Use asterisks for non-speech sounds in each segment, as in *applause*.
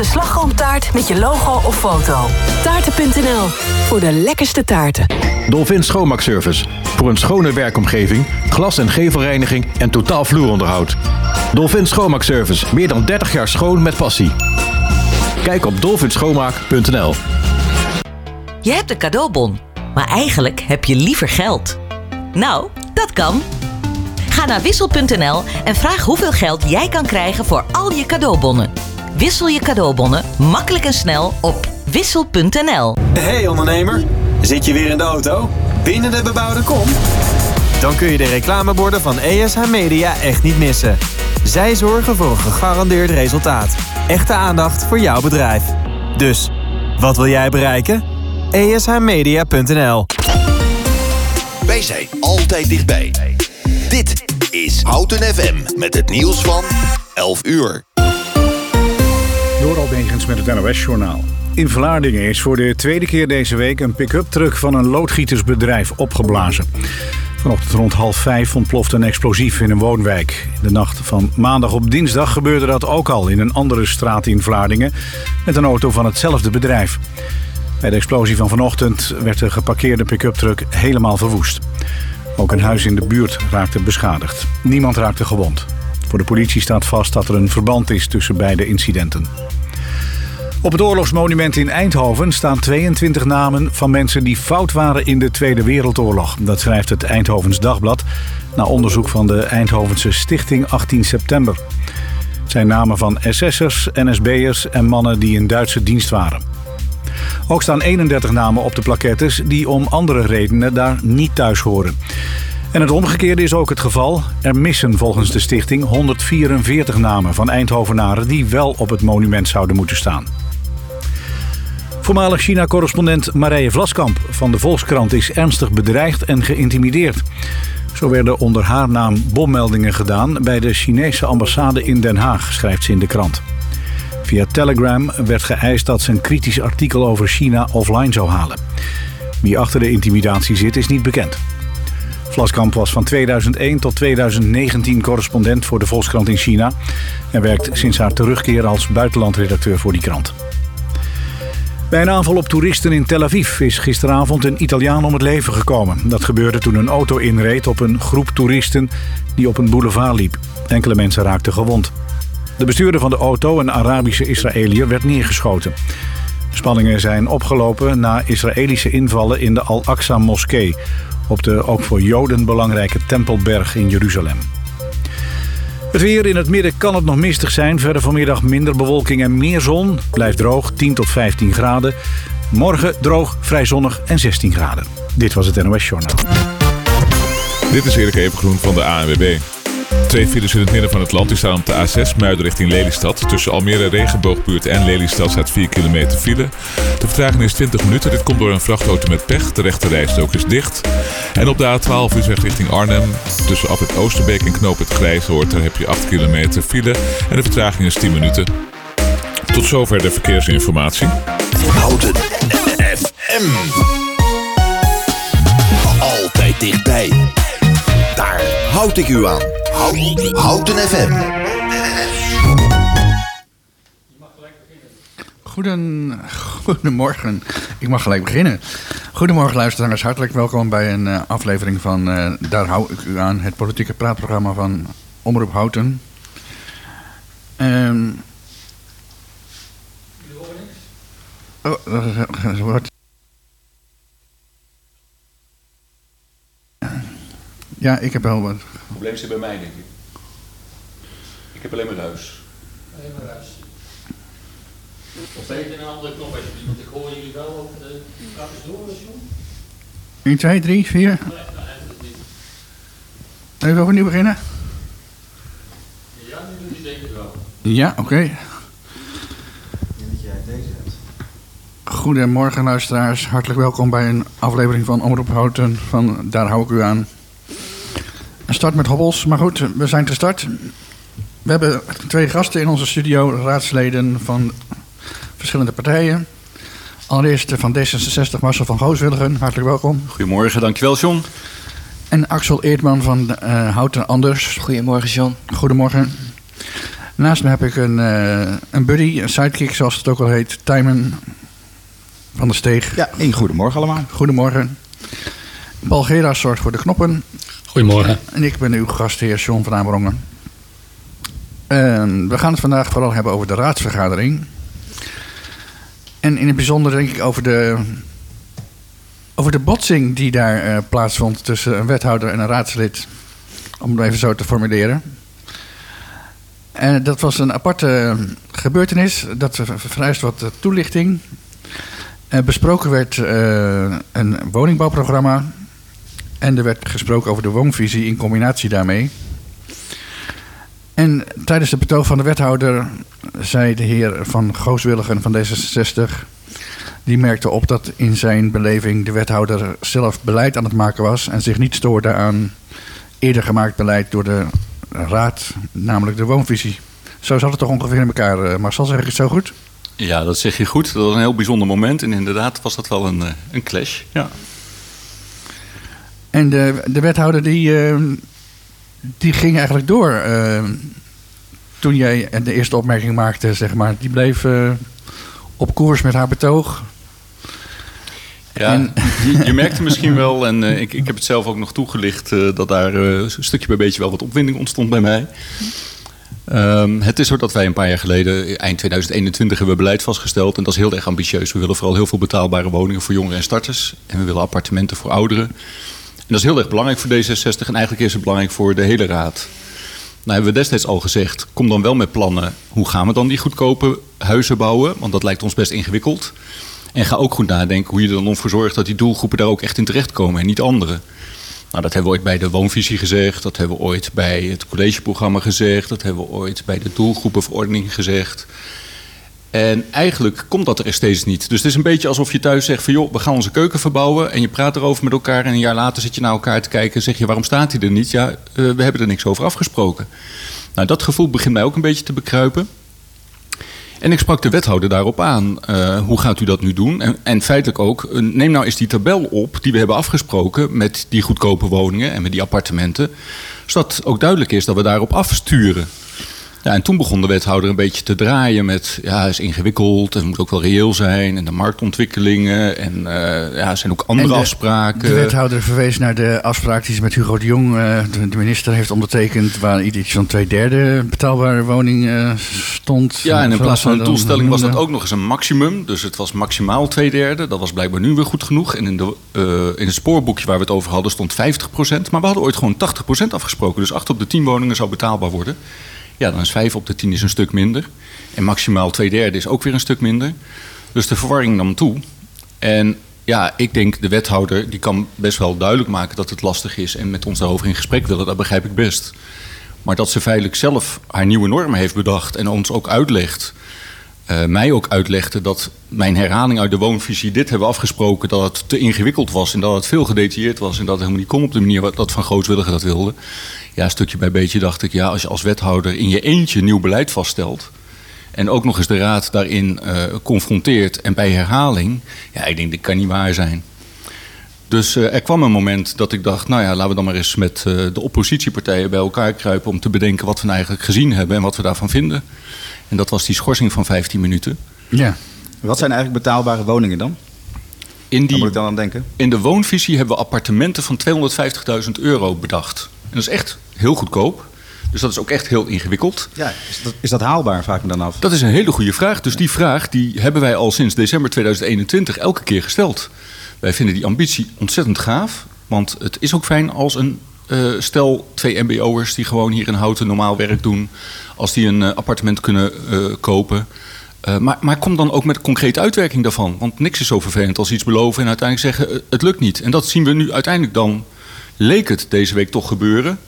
echte slagroomtaart met je logo of foto. Taarten.nl voor de lekkerste taarten. Dolphin Schoonmaakservice. Voor een schone werkomgeving, glas- en gevelreiniging en totaal vloeronderhoud. Dolphin Schoonmaakservice. Meer dan 30 jaar schoon met passie. Kijk op dolphinschoonmaak.nl Je hebt een cadeaubon, maar eigenlijk heb je liever geld. Nou, dat kan. Ga naar wissel.nl en vraag hoeveel geld jij kan krijgen voor al je cadeaubonnen. Wissel je cadeaubonnen makkelijk en snel op wissel.nl. Hey ondernemer, zit je weer in de auto? Binnen de bebouwde kom? Dan kun je de reclameborden van ESH Media echt niet missen. Zij zorgen voor een gegarandeerd resultaat. Echte aandacht voor jouw bedrijf. Dus, wat wil jij bereiken? ESHmedia.nl Wij zijn altijd dichtbij. Dit is Houten FM met het nieuws van 11 uur. Door Albegens met het NOS-journaal. In Vlaardingen is voor de tweede keer deze week een pick-up truck van een loodgietersbedrijf opgeblazen. Vanochtend rond half vijf ontplofte een explosief in een woonwijk. De nacht van maandag op dinsdag gebeurde dat ook al in een andere straat in Vlaardingen met een auto van hetzelfde bedrijf. Bij de explosie van vanochtend werd de geparkeerde pick-up truck helemaal verwoest. Ook een huis in de buurt raakte beschadigd. Niemand raakte gewond. Voor de politie staat vast dat er een verband is tussen beide incidenten. Op het oorlogsmonument in Eindhoven staan 22 namen van mensen die fout waren in de Tweede Wereldoorlog. Dat schrijft het Eindhovens Dagblad na onderzoek van de Eindhovense Stichting 18 September. Het zijn namen van SS'ers, NSB'ers en mannen die in Duitse dienst waren. Ook staan 31 namen op de plaquettes die om andere redenen daar niet thuis horen. En het omgekeerde is ook het geval. Er missen volgens de stichting 144 namen van Eindhovenaren die wel op het monument zouden moeten staan. Voormalig China-correspondent Marije Vlaskamp van de Volkskrant is ernstig bedreigd en geïntimideerd. Zo werden onder haar naam bommeldingen gedaan bij de Chinese ambassade in Den Haag, schrijft ze in de krant. Via Telegram werd geëist dat ze een kritisch artikel over China offline zou halen. Wie achter de intimidatie zit is niet bekend. Vlaskamp was van 2001 tot 2019 correspondent voor de Volkskrant in China... en werkt sinds haar terugkeer als buitenlandredacteur voor die krant. Bij een aanval op toeristen in Tel Aviv is gisteravond een Italiaan om het leven gekomen. Dat gebeurde toen een auto inreed op een groep toeristen die op een boulevard liep. Enkele mensen raakten gewond. De bestuurder van de auto, een Arabische Israëliër, werd neergeschoten. Spanningen zijn opgelopen na Israëlische invallen in de Al-Aqsa-moskee... op de ook voor Joden belangrijke Tempelberg in Jeruzalem. Het weer in het midden kan het nog mistig zijn. Verder vanmiddag minder bewolking en meer zon. Blijft droog, 10 tot 15 graden. Morgen droog, vrij zonnig en 16 graden. Dit was het NOS Journaal. Dit is Erik Evengroen van de ANWB. Twee files in het midden van het land die staan op de A6 Muiden richting Lelystad. Tussen Almere Regenboogbuurt en Lelystad staat 4 kilometer file. De vertraging is 20 minuten. Dit komt door een vrachtauto met pech. De rechte rijstrook is dicht. En op de A12 Utrecht richting Arnhem. Tussen het Oosterbeek en Knoop het Grijshoort. Daar heb je 8 kilometer file. En de vertraging is 10 minuten. Tot zover de verkeersinformatie. Houten FM. Altijd dichtbij. Daar houd ik u aan. Houten, Houten FM. Goeden, goedemorgen. Ik mag gelijk beginnen. Goedemorgen luisteraars, hartelijk welkom bij een uh, aflevering van uh, Daar hou ik u aan, het politieke praatprogramma van Omroep Houten. Um, oh, dat wordt... Ja, ik heb wel wat. Het probleem zit bij mij, denk ik. Ik heb alleen maar ruis. Alleen maar ruis. Of even een andere knop alsjeblieft, want ik hoor jullie wel over de... Gaat eens door, John? 1, 2, 3, 4. Nee, nou, eigenlijk niet. Even overnieuw beginnen? Ja, nu doe je denk ik wel. Ja, oké. Okay. Goedemorgen luisteraars, hartelijk welkom bij een aflevering van Omroep Houten van Daar hou ik u aan. Een start met hobbels, maar goed, we zijn te start. We hebben twee gasten in onze studio, raadsleden van verschillende partijen. Allereerst van D66 Marcel van Gooswilligen, hartelijk welkom. Goedemorgen, dankjewel John. En Axel Eerdman van uh, Houten Anders. Goedemorgen John. Goedemorgen. Naast me heb ik een, eh, een buddy, een sidekick zoals het ook al heet, Tijmen van der Steeg. Ja, een goedemorgen allemaal. Goedemorgen. Paul zorgt voor de knoppen. Goedemorgen. En ik ben uw gastheer John van Amerongen. En we gaan het vandaag vooral hebben over de raadsvergadering. En in het bijzonder denk ik over de, over de botsing die daar eh, plaatsvond tussen een wethouder en een raadslid. Om het even zo te formuleren. En dat was een aparte gebeurtenis. Dat ver- vereist wat toelichting. Besproken werd eh, een woningbouwprogramma. En er werd gesproken over de woonvisie in combinatie daarmee. En tijdens de betoog van de wethouder zei de heer Van Gooswilligen van D66... die merkte op dat in zijn beleving de wethouder zelf beleid aan het maken was... en zich niet stoorde aan eerder gemaakt beleid door de raad, namelijk de woonvisie. Zo zat het toch ongeveer in elkaar, eh, Marcel, zeg ik het zo goed? Ja, dat zeg je goed. Dat was een heel bijzonder moment. En inderdaad was dat wel een, eh, een clash. Ja. En de, de wethouder die, eh, die ging eigenlijk door. eh, toen jij de eerste opmerking maakte, zeg maar. Die bleef eh, op koers met haar betoog. Ja, En- je, je merkte misschien *laughs* wel, en ik, ik heb het zelf ook nog toegelicht, dat daar een stukje bij beetje wel wat opwinding ontstond bij mij. Ehm, het is zo dat wij een paar jaar geleden, eind 2021, hebben we beleid vastgesteld. En dat is heel erg ambitieus. We willen vooral heel veel betaalbare woningen voor jongeren en starters. En we willen appartementen voor ouderen. Dat is heel erg belangrijk voor D66 en eigenlijk is het belangrijk voor de hele raad. Nou hebben we destijds al gezegd, kom dan wel met plannen. Hoe gaan we dan die goedkope huizen bouwen? Want dat lijkt ons best ingewikkeld. En ga ook goed nadenken hoe je er dan voor zorgt dat die doelgroepen daar ook echt in terechtkomen en niet anderen. Nou, dat hebben we ooit bij de woonvisie gezegd. Dat hebben we ooit bij het collegeprogramma gezegd. Dat hebben we ooit bij de doelgroepenverordening gezegd. En eigenlijk komt dat er steeds niet. Dus het is een beetje alsof je thuis zegt van... joh, we gaan onze keuken verbouwen en je praat erover met elkaar... en een jaar later zit je naar elkaar te kijken en zeg je... waarom staat hij er niet? Ja, eh, we hebben er niks over afgesproken. Nou, dat gevoel begint mij ook een beetje te bekruipen. En ik sprak de wethouder daarop aan. eh, hoe gaat u dat nu doen? En, feitelijk ook, eh, neem nou eens die tabel op die we hebben afgesproken met die goedkope woningen en met die appartementen. Zodat ook duidelijk is dat we daarop afsturen. Ja, en toen begon de wethouder een beetje te draaien met, ja, het is ingewikkeld, het moet ook wel reëel zijn. En de marktontwikkelingen en eh, ja, er zijn ook andere En de- afspraken. De wethouder verwees naar de afspraak die ze met Hugo de Jong, eh, de, minister, heeft ondertekend. Waar iets van twee derde betaalbare woning eh, stond. Ja, en in plaats van een doelstelling was dat ook nog eens een maximum. Dus het was maximaal twee derde. Dat was blijkbaar nu weer goed genoeg. En in, de, in het spoorboekje waar we het over hadden stond 50% Maar we hadden ooit gewoon 80% afgesproken. Dus 8 op de 10 woningen zou betaalbaar worden. Ja, dan is 5 op de 10 is een stuk minder. En maximaal twee derde is ook weer een stuk minder. Dus de verwarring nam toe. En ja, ik denk de wethouder die kan best wel duidelijk maken dat het lastig is... en met ons daarover in gesprek willen, dat begrijp ik best. Maar dat ze feitelijk zelf haar nieuwe normen heeft bedacht en ons ook uitlegt... eh, mij ook uitlegde dat mijn herhaling uit de woonvisie... dit hebben afgesproken dat het te ingewikkeld was... en dat het veel gedetailleerd was en dat het helemaal niet kon op de manier... wat- dat Van Grootwilligen dat wilde. Ja, stukje bij beetje dacht ik... ja, als je als wethouder in je eentje nieuw beleid vaststelt... en ook nog eens de raad daarin eh, confronteert en bij herhaling... ja, ik denk dat kan niet waar zijn. Dus eh, er kwam een moment dat ik dacht, nou ja, laten we dan maar eens met de oppositiepartijen bij elkaar kruipen om te bedenken wat we nou eigenlijk gezien hebben en wat we daarvan vinden. En dat was die schorsing van 15 minuten. Ja. Wat zijn eigenlijk betaalbare woningen dan? In, die, moet ik dan aan denken? in de woonvisie hebben we appartementen van 250.000 euro bedacht. En dat is echt heel goedkoop. Dus dat is ook echt heel ingewikkeld. Ja, is dat, is dat haalbaar, vraag ik me dan af. Dat is een hele goede vraag. Dus die vraag die hebben wij al sinds december 2021 elke keer gesteld. Wij vinden die ambitie ontzettend gaaf. Want het is ook fijn als een eh, stel twee mbo'ers die gewoon hier in Houten normaal werk doen... als die een eh, appartement kunnen eh, kopen... Maar, maar kom dan ook met concrete uitwerking daarvan. Want niks is zo vervelend als iets beloven en uiteindelijk zeggen het lukt niet. En dat zien we nu uiteindelijk dan, leek het deze week toch gebeuren.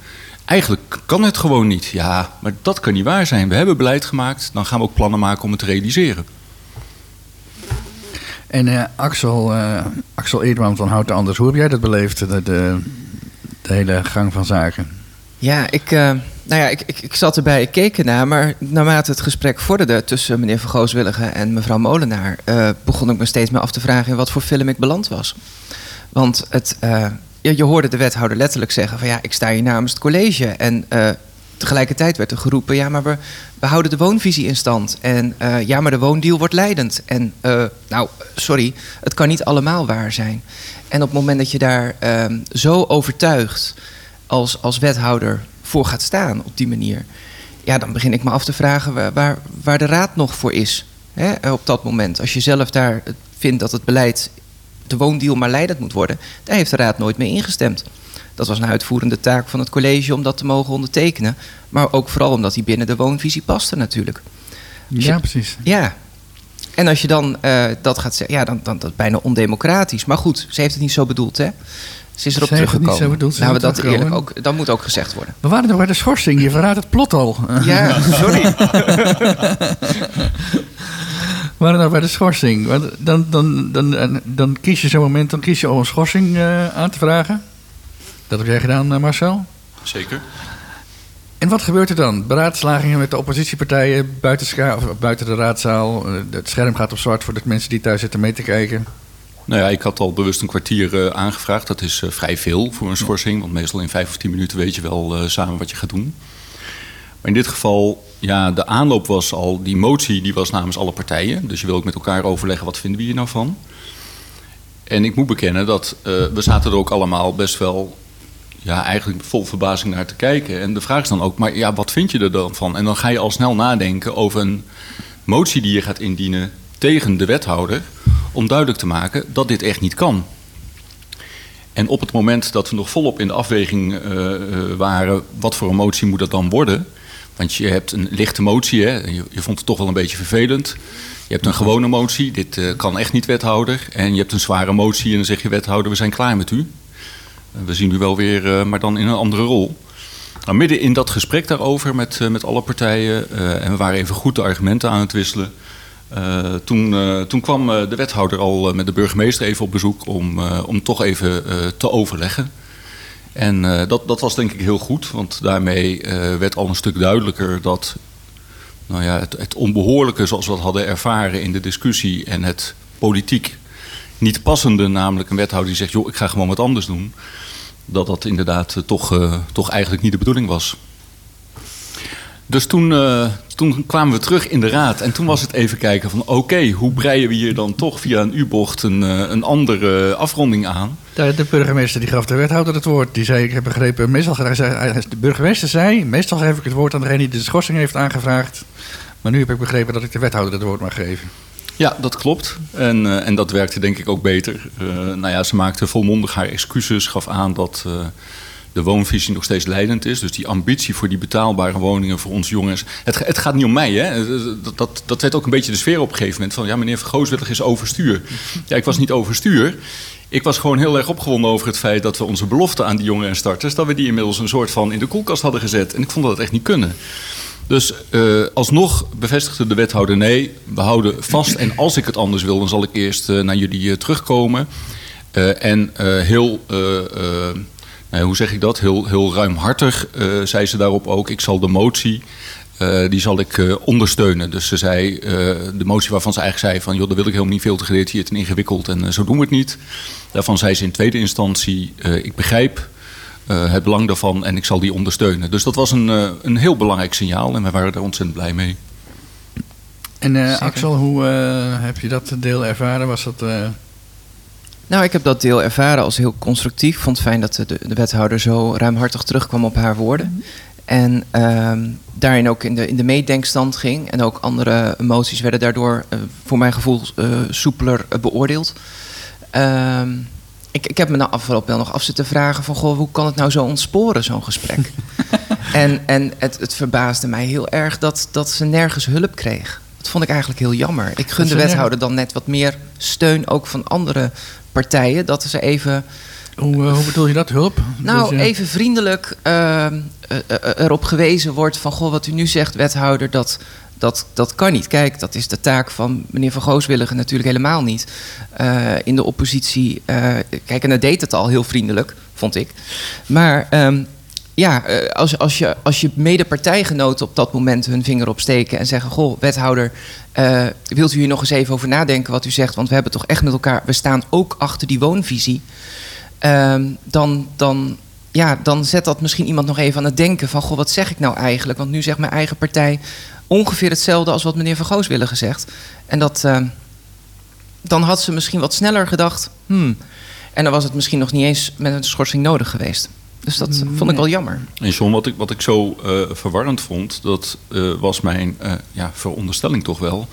Eigenlijk kan het gewoon niet. Ja, maar dat kan niet waar zijn. We hebben beleid gemaakt, dan gaan we ook plannen maken om het te realiseren. En Axel, eh Axel Eerdman van Houten Anders, hoe heb jij dat beleefd, de hele gang van zaken? Ja, ik, eh, nou ja, ik, ik, ik zat erbij, ik keek ernaar, maar naarmate het gesprek vorderde tussen meneer Van Gooswilligen en mevrouw Molenaar, eh, begon ik me steeds meer af te vragen in wat voor film ik beland was. Want het, eh, ja, je hoorde de wethouder letterlijk zeggen van ja, ik sta hier namens het college en tegelijkertijd werd er geroepen: ja, maar we, we houden de woonvisie in stand. En eh, ja, maar de woondeal wordt leidend. En eh, nou, sorry, het kan niet allemaal waar zijn. En op het moment dat je daar ehm, zo overtuigd als, als wethouder voor gaat staan op die manier, ja, dan begin ik me af te vragen waar, waar, de raad nog voor is. Hè, op dat moment. Als je zelf daar vindt dat het beleid, de woondeal maar leidend moet worden, daar heeft de raad nooit mee ingestemd. Dat was een uitvoerende taak van het college om dat te mogen ondertekenen. Maar ook vooral omdat die binnen de woonvisie paste natuurlijk. Ja, precies. Ja. En als je dan eh, dat gaat zeggen, ja, dan, dan dat is bijna ondemocratisch. Maar goed, ze heeft het niet zo bedoeld, hè? Ze is erop Ze heeft het niet teruggekomen. zo bedoeld, we is dat eerlijk teruggekomen. ook, dat moet ook gezegd worden. We waren nog bij de schorsing, je verraadt het plot al. *laughs* Ja, sorry. *laughs* We waren nog bij de schorsing. Dan, dan, dan, dan, dan kies je zo'n moment dan kies je om een schorsing eh, aan te vragen. Dat heb jij gedaan, eh, Marcel. Zeker. En wat gebeurt er dan? Beraadslagingen met de oppositiepartijen buiten, of buiten de raadzaal. Eh, Het scherm gaat op zwart voor de mensen die thuis zitten mee te kijken. Nou ja, ik had al bewust een kwartier eh, aangevraagd. Dat is vrij veel voor een schorsing. Want meestal in vijf of tien minuten weet je wel samen wat je gaat doen. Maar in dit geval, ja, de aanloop was al... Die motie die was namens alle partijen. Dus je wil ook met elkaar overleggen, wat vinden we hier nou van? En ik moet bekennen dat we zaten er ook allemaal best wel... Ja, eigenlijk vol verbazing naar te kijken. En de vraag is dan ook, maar ja, wat vind je er dan van? En dan ga je al snel nadenken over een motie die je gaat indienen tegen de wethouder... om duidelijk te maken dat dit echt niet kan. En op het moment dat we nog volop in de afweging eh, eh, waren... wat voor een motie moet dat dan worden... Want je hebt een lichte motie, hè? Je, je vond het toch wel een beetje vervelend. Je hebt een gewone motie, dit eh, kan echt niet wethouder. En je hebt een zware motie en dan zeg je wethouder, we zijn klaar met u. We zien u wel weer, eh, maar dan in een andere rol. Nou, midden in dat gesprek daarover met, eh, met alle partijen... eh, en we waren even goed de argumenten aan het wisselen... toen, toen kwam de wethouder al met de burgemeester even op bezoek... om, om toch even te overleggen. En dat, dat was denk ik heel goed, want daarmee werd al een stuk duidelijker dat nou ja, het, het onbehoorlijke zoals we dat hadden ervaren in de discussie en het politiek niet passende, namelijk een wethouder die zegt, joh, ik ga gewoon wat anders doen, dat dat inderdaad eh, toch, eh, toch eigenlijk niet de bedoeling was. Dus toen, eh, toen kwamen we terug in de raad en toen was het even kijken van oké, hoe breien we hier dan toch via een U-bocht een, een andere afronding aan? De, de burgemeester die gaf de wethouder het woord. Die zei, ik heb begrepen, meestal, de burgemeester zei... meestal geef ik het woord aan degene die de schorsing heeft aangevraagd. Maar nu heb ik begrepen dat ik de wethouder het woord mag geven. Ja, dat klopt. En, eh, en dat werkte denk ik ook beter. Eh, nou ja, ze maakte volmondig haar excuses, gaf aan dat eh, de woonvisie nog steeds leidend is. Dus die ambitie voor die betaalbare woningen voor ons jongens. Het, het gaat niet om mij, hè? Dat, dat, dat werd ook een beetje de sfeer op een gegeven moment. Van ja, meneer Vergooswillig is overstuur. Ja, ik was niet overstuur. Ik was gewoon heel erg opgewonden over het feit dat we onze belofte aan die jongen en starters, dat we die inmiddels een soort van in de koelkast hadden gezet. En ik vond dat het echt niet kunnen. Dus eh, alsnog bevestigde de wethouder nee, we houden vast. En als ik het anders wil, dan zal ik eerst eh, naar jullie eh, terugkomen. En heel, nou, hoe zeg ik dat? Heel, heel ruimhartig zei ze daarop ook. Ik zal de motie, die zal ik ondersteunen. Dus ze zei, de motie waarvan ze eigenlijk zei van... joh, daar wil ik helemaal niet veel te gedetailleerd en ingewikkeld en zo doen we het niet. Daarvan zei ze in tweede instantie, ik begrijp het belang daarvan en ik zal die ondersteunen. Dus dat was een, eh, een heel belangrijk signaal en wij waren daar ontzettend blij mee. En eh. Axel, hoe eh, heb je dat deel ervaren? Was dat... eh, Nou, ik heb dat deel ervaren als heel constructief. Ik vond het fijn dat de, de wethouder zo ruimhartig terugkwam op haar woorden. En ehm, daarin ook in de, in de meedenkstand ging. En ook andere emoties werden daardoor, eh, voor mijn gevoel, eh, soepeler eh, beoordeeld. Ik, ik heb me na afloop wel nog af zitten vragen van... Goh, hoe kan het nou zo ontsporen, zo'n gesprek? *laughs* en en het, het verbaasde mij heel erg dat, dat ze nergens hulp kreeg. Dat vond ik eigenlijk heel jammer. Ik gun de wethouder dan net wat meer steun... ook van andere partijen, dat ze even... hoe, eh, hoe bedoel je dat, hulp? Nou, Dus, even vriendelijk ehm, eh, eh, erop gewezen wordt van... goh, wat u nu zegt, wethouder, dat, dat, dat kan niet. Kijk, dat is de taak van meneer Van Gooswilligen natuurlijk helemaal niet. Eh, in de oppositie, eh, kijk, en hij deed het al heel vriendelijk, vond ik. Maar ehm, ja, eh, als, als, je, als je medepartijgenoten op dat moment hun vinger opsteken... en zeggen, goh, wethouder, wilt u hier nog eens even over nadenken wat u zegt... want we hebben toch echt met elkaar, we staan ook achter die woonvisie... Ehm, dan, dan ja, dan zet dat misschien iemand nog even aan het denken van... goh, wat zeg ik nou eigenlijk? Want nu zegt mijn eigen partij ongeveer hetzelfde als wat meneer Van Goos willen gezegd. En dat, eh, dan had ze misschien wat sneller gedacht... Hmm, en dan was het misschien nog niet eens met een schorsing nodig geweest. Dus dat eh, vond ik wel jammer. En John, wat ik, wat ik zo eh, verwarrend vond, dat eh, was mijn eh, ja, veronderstelling toch wel.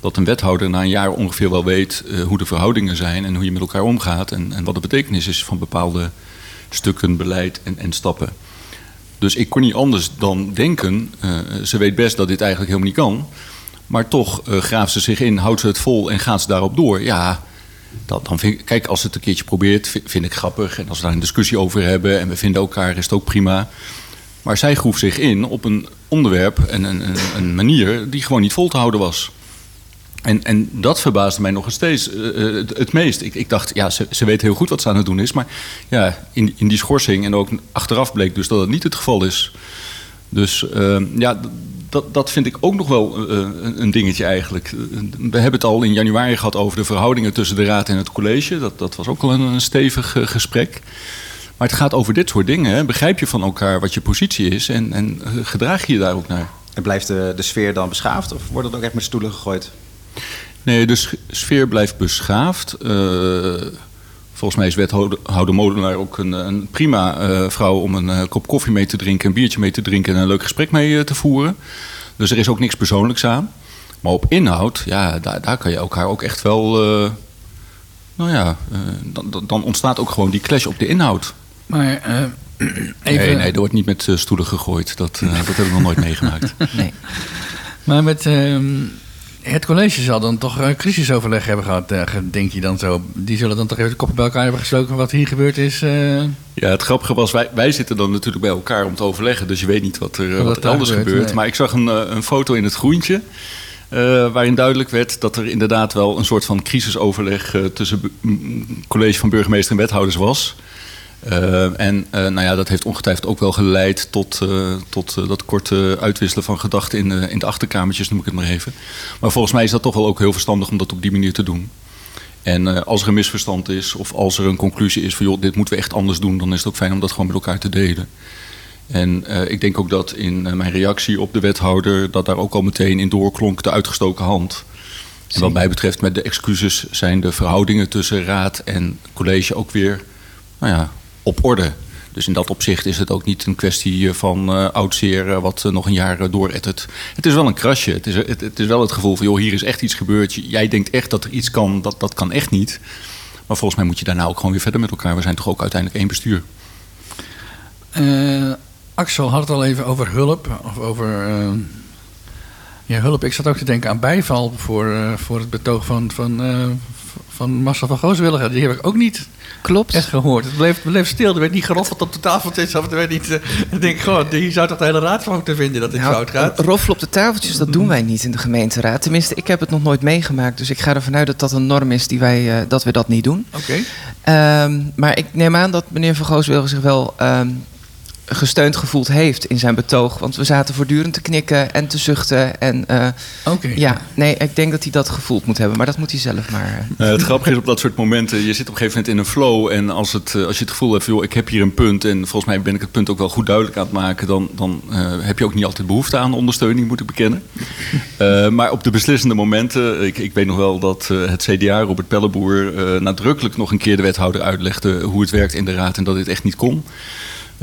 Dat een wethouder na een jaar ongeveer wel weet hoe de verhoudingen zijn en hoe je met elkaar omgaat. En, en wat de betekenis is van bepaalde stukken beleid en, en stappen. Dus ik kon niet anders dan denken, eh, ze weet best dat dit eigenlijk helemaal niet kan. Maar toch eh graaft ze zich in, houdt ze het vol en gaat ze daarop door. Ja, dat, dan vind kijk, als het een keertje probeert, vi- vind ik grappig. En als we daar een discussie over hebben en we vinden elkaar, is het ook prima. Maar zij groef zich in op een onderwerp en een, een, een manier die gewoon niet vol te houden was. En, en dat verbaasde mij nog steeds eh, eh, het, meest. Ik, ik dacht, ja, ze, ze weet heel goed wat ze aan het doen is. Maar ja, in, in die schorsing en ook achteraf bleek dus dat het niet het geval is. Dus eh, ja, dat, dat vind ik ook nog wel eh, een, dingetje eigenlijk. We hebben het al in januari gehad over de verhoudingen tussen de raad en het college. Dat, dat was ook al een, stevig gesprek. Maar het gaat over dit soort dingen. Hè. Begrijp je van elkaar wat je positie is en, en gedraag je je daar ook naar? En blijft de, de sfeer dan beschaafd of wordt het ook echt met stoelen gegooid? Nee, de sfeer blijft beschaafd. Eh, volgens mij is wethouder Molenaar ook een, een prima eh, vrouw om een eh, kop koffie mee te drinken, een biertje mee te drinken en een leuk gesprek mee te voeren. Dus er is ook niks persoonlijks aan. Maar op inhoud, ja, daar, daar kan je elkaar ook echt wel. eh, nou ja, dan, dan- ontstaat ook gewoon die clash op de inhoud. Maar eh, even... Nee, nee, er wordt niet met stoelen gegooid. Dat, dat heb ik nog nooit meegemaakt. *laughs* Nee. Maar met ehm, het college zal dan toch een crisisoverleg hebben gehad, eh, denk je dan zo? Die zullen dan toch even de koppen bij elkaar hebben gestoken wat hier gebeurd is? eh, Ja, het grappige was, wij, wij zitten dan natuurlijk bij elkaar om te overleggen. Dus je weet niet wat er, eh, Wat wat er daar elders gebeurt, gebeurt. nee. Maar ik zag een, eh, een foto in het groentje. eh, waarin duidelijk werd dat er inderdaad wel een soort van crisisoverleg eh, tussen college van burgemeester en wethouders was. Eh, en eh, nou ja, dat heeft ongetwijfeld ook wel geleid tot, eh, tot dat korte uitwisselen van gedachten in, in de achterkamertjes, noem ik het maar even. Maar volgens mij is dat toch wel ook heel verstandig om dat op die manier te doen. En als er een misverstand is of als er een conclusie is van joh, dit moeten we echt anders doen, dan is het ook fijn om dat gewoon met elkaar te delen. En ik denk ook dat in mijn reactie op de wethouder, dat daar ook al meteen in doorklonk de uitgestoken hand. En wat mij betreft, met de excuses zijn de verhoudingen tussen raad en college ook weer nou ja, op orde. Dus in dat opzicht is het ook niet een kwestie eh, van eh oud zeer eh, wat nog een jaar uh, doorettert. Het is wel een krasje. Het is, het, is wel het gevoel van, joh, hier is echt iets gebeurd. Jij denkt echt dat er iets kan, dat, dat kan echt niet. Maar volgens mij moet je daarna ook gewoon weer verder met elkaar. We zijn toch ook uiteindelijk één bestuur. Axel had het al even over hulp. Of over ja, hulp. Ik zat ook te denken aan bijval voor, voor het betoog van, van, van Marcel van Gooswilligen. Die heb ik ook niet Klopt. echt gehoord. Het bleef, het bleef stil. Er werd niet geroffeld op de tafeltjes. Of er werd niet, eh, ik denk gewoon, hier zou toch de hele raad van moeten vinden dat dit Nou, fout gaat. Roffelen op de tafeltjes, dat doen wij niet in de gemeenteraad. Tenminste, ik heb het nog nooit meegemaakt. Dus ik ga ervan uit dat dat een norm is die wij, eh, dat we dat niet doen. Oké. Ehm, maar ik neem aan dat meneer Van Gooswilgen zich wel ehm, gesteund gevoeld heeft in zijn betoog. Want we zaten voortdurend te knikken en te zuchten. En eh, Oké. ja, nee, ik denk dat hij dat gevoeld moet hebben. Maar dat moet hij zelf maar... eh, Uh, het grappige is op dat soort momenten, je zit op een gegeven moment in een flow. En als, het, uh, als je het gevoel hebt, joh, ik heb hier een punt. En volgens mij ben ik het punt ook wel goed duidelijk aan het maken. Dan, dan uh, heb je ook niet altijd behoefte aan ondersteuning, moet ik bekennen. uh, *laughs* maar op de beslissende momenten, ik, ik weet nog wel dat uh, het CDA, Robert Pelleboer, nadrukkelijk nog een keer de wethouder uitlegde hoe het werkt in de raad. En dat dit echt niet kon.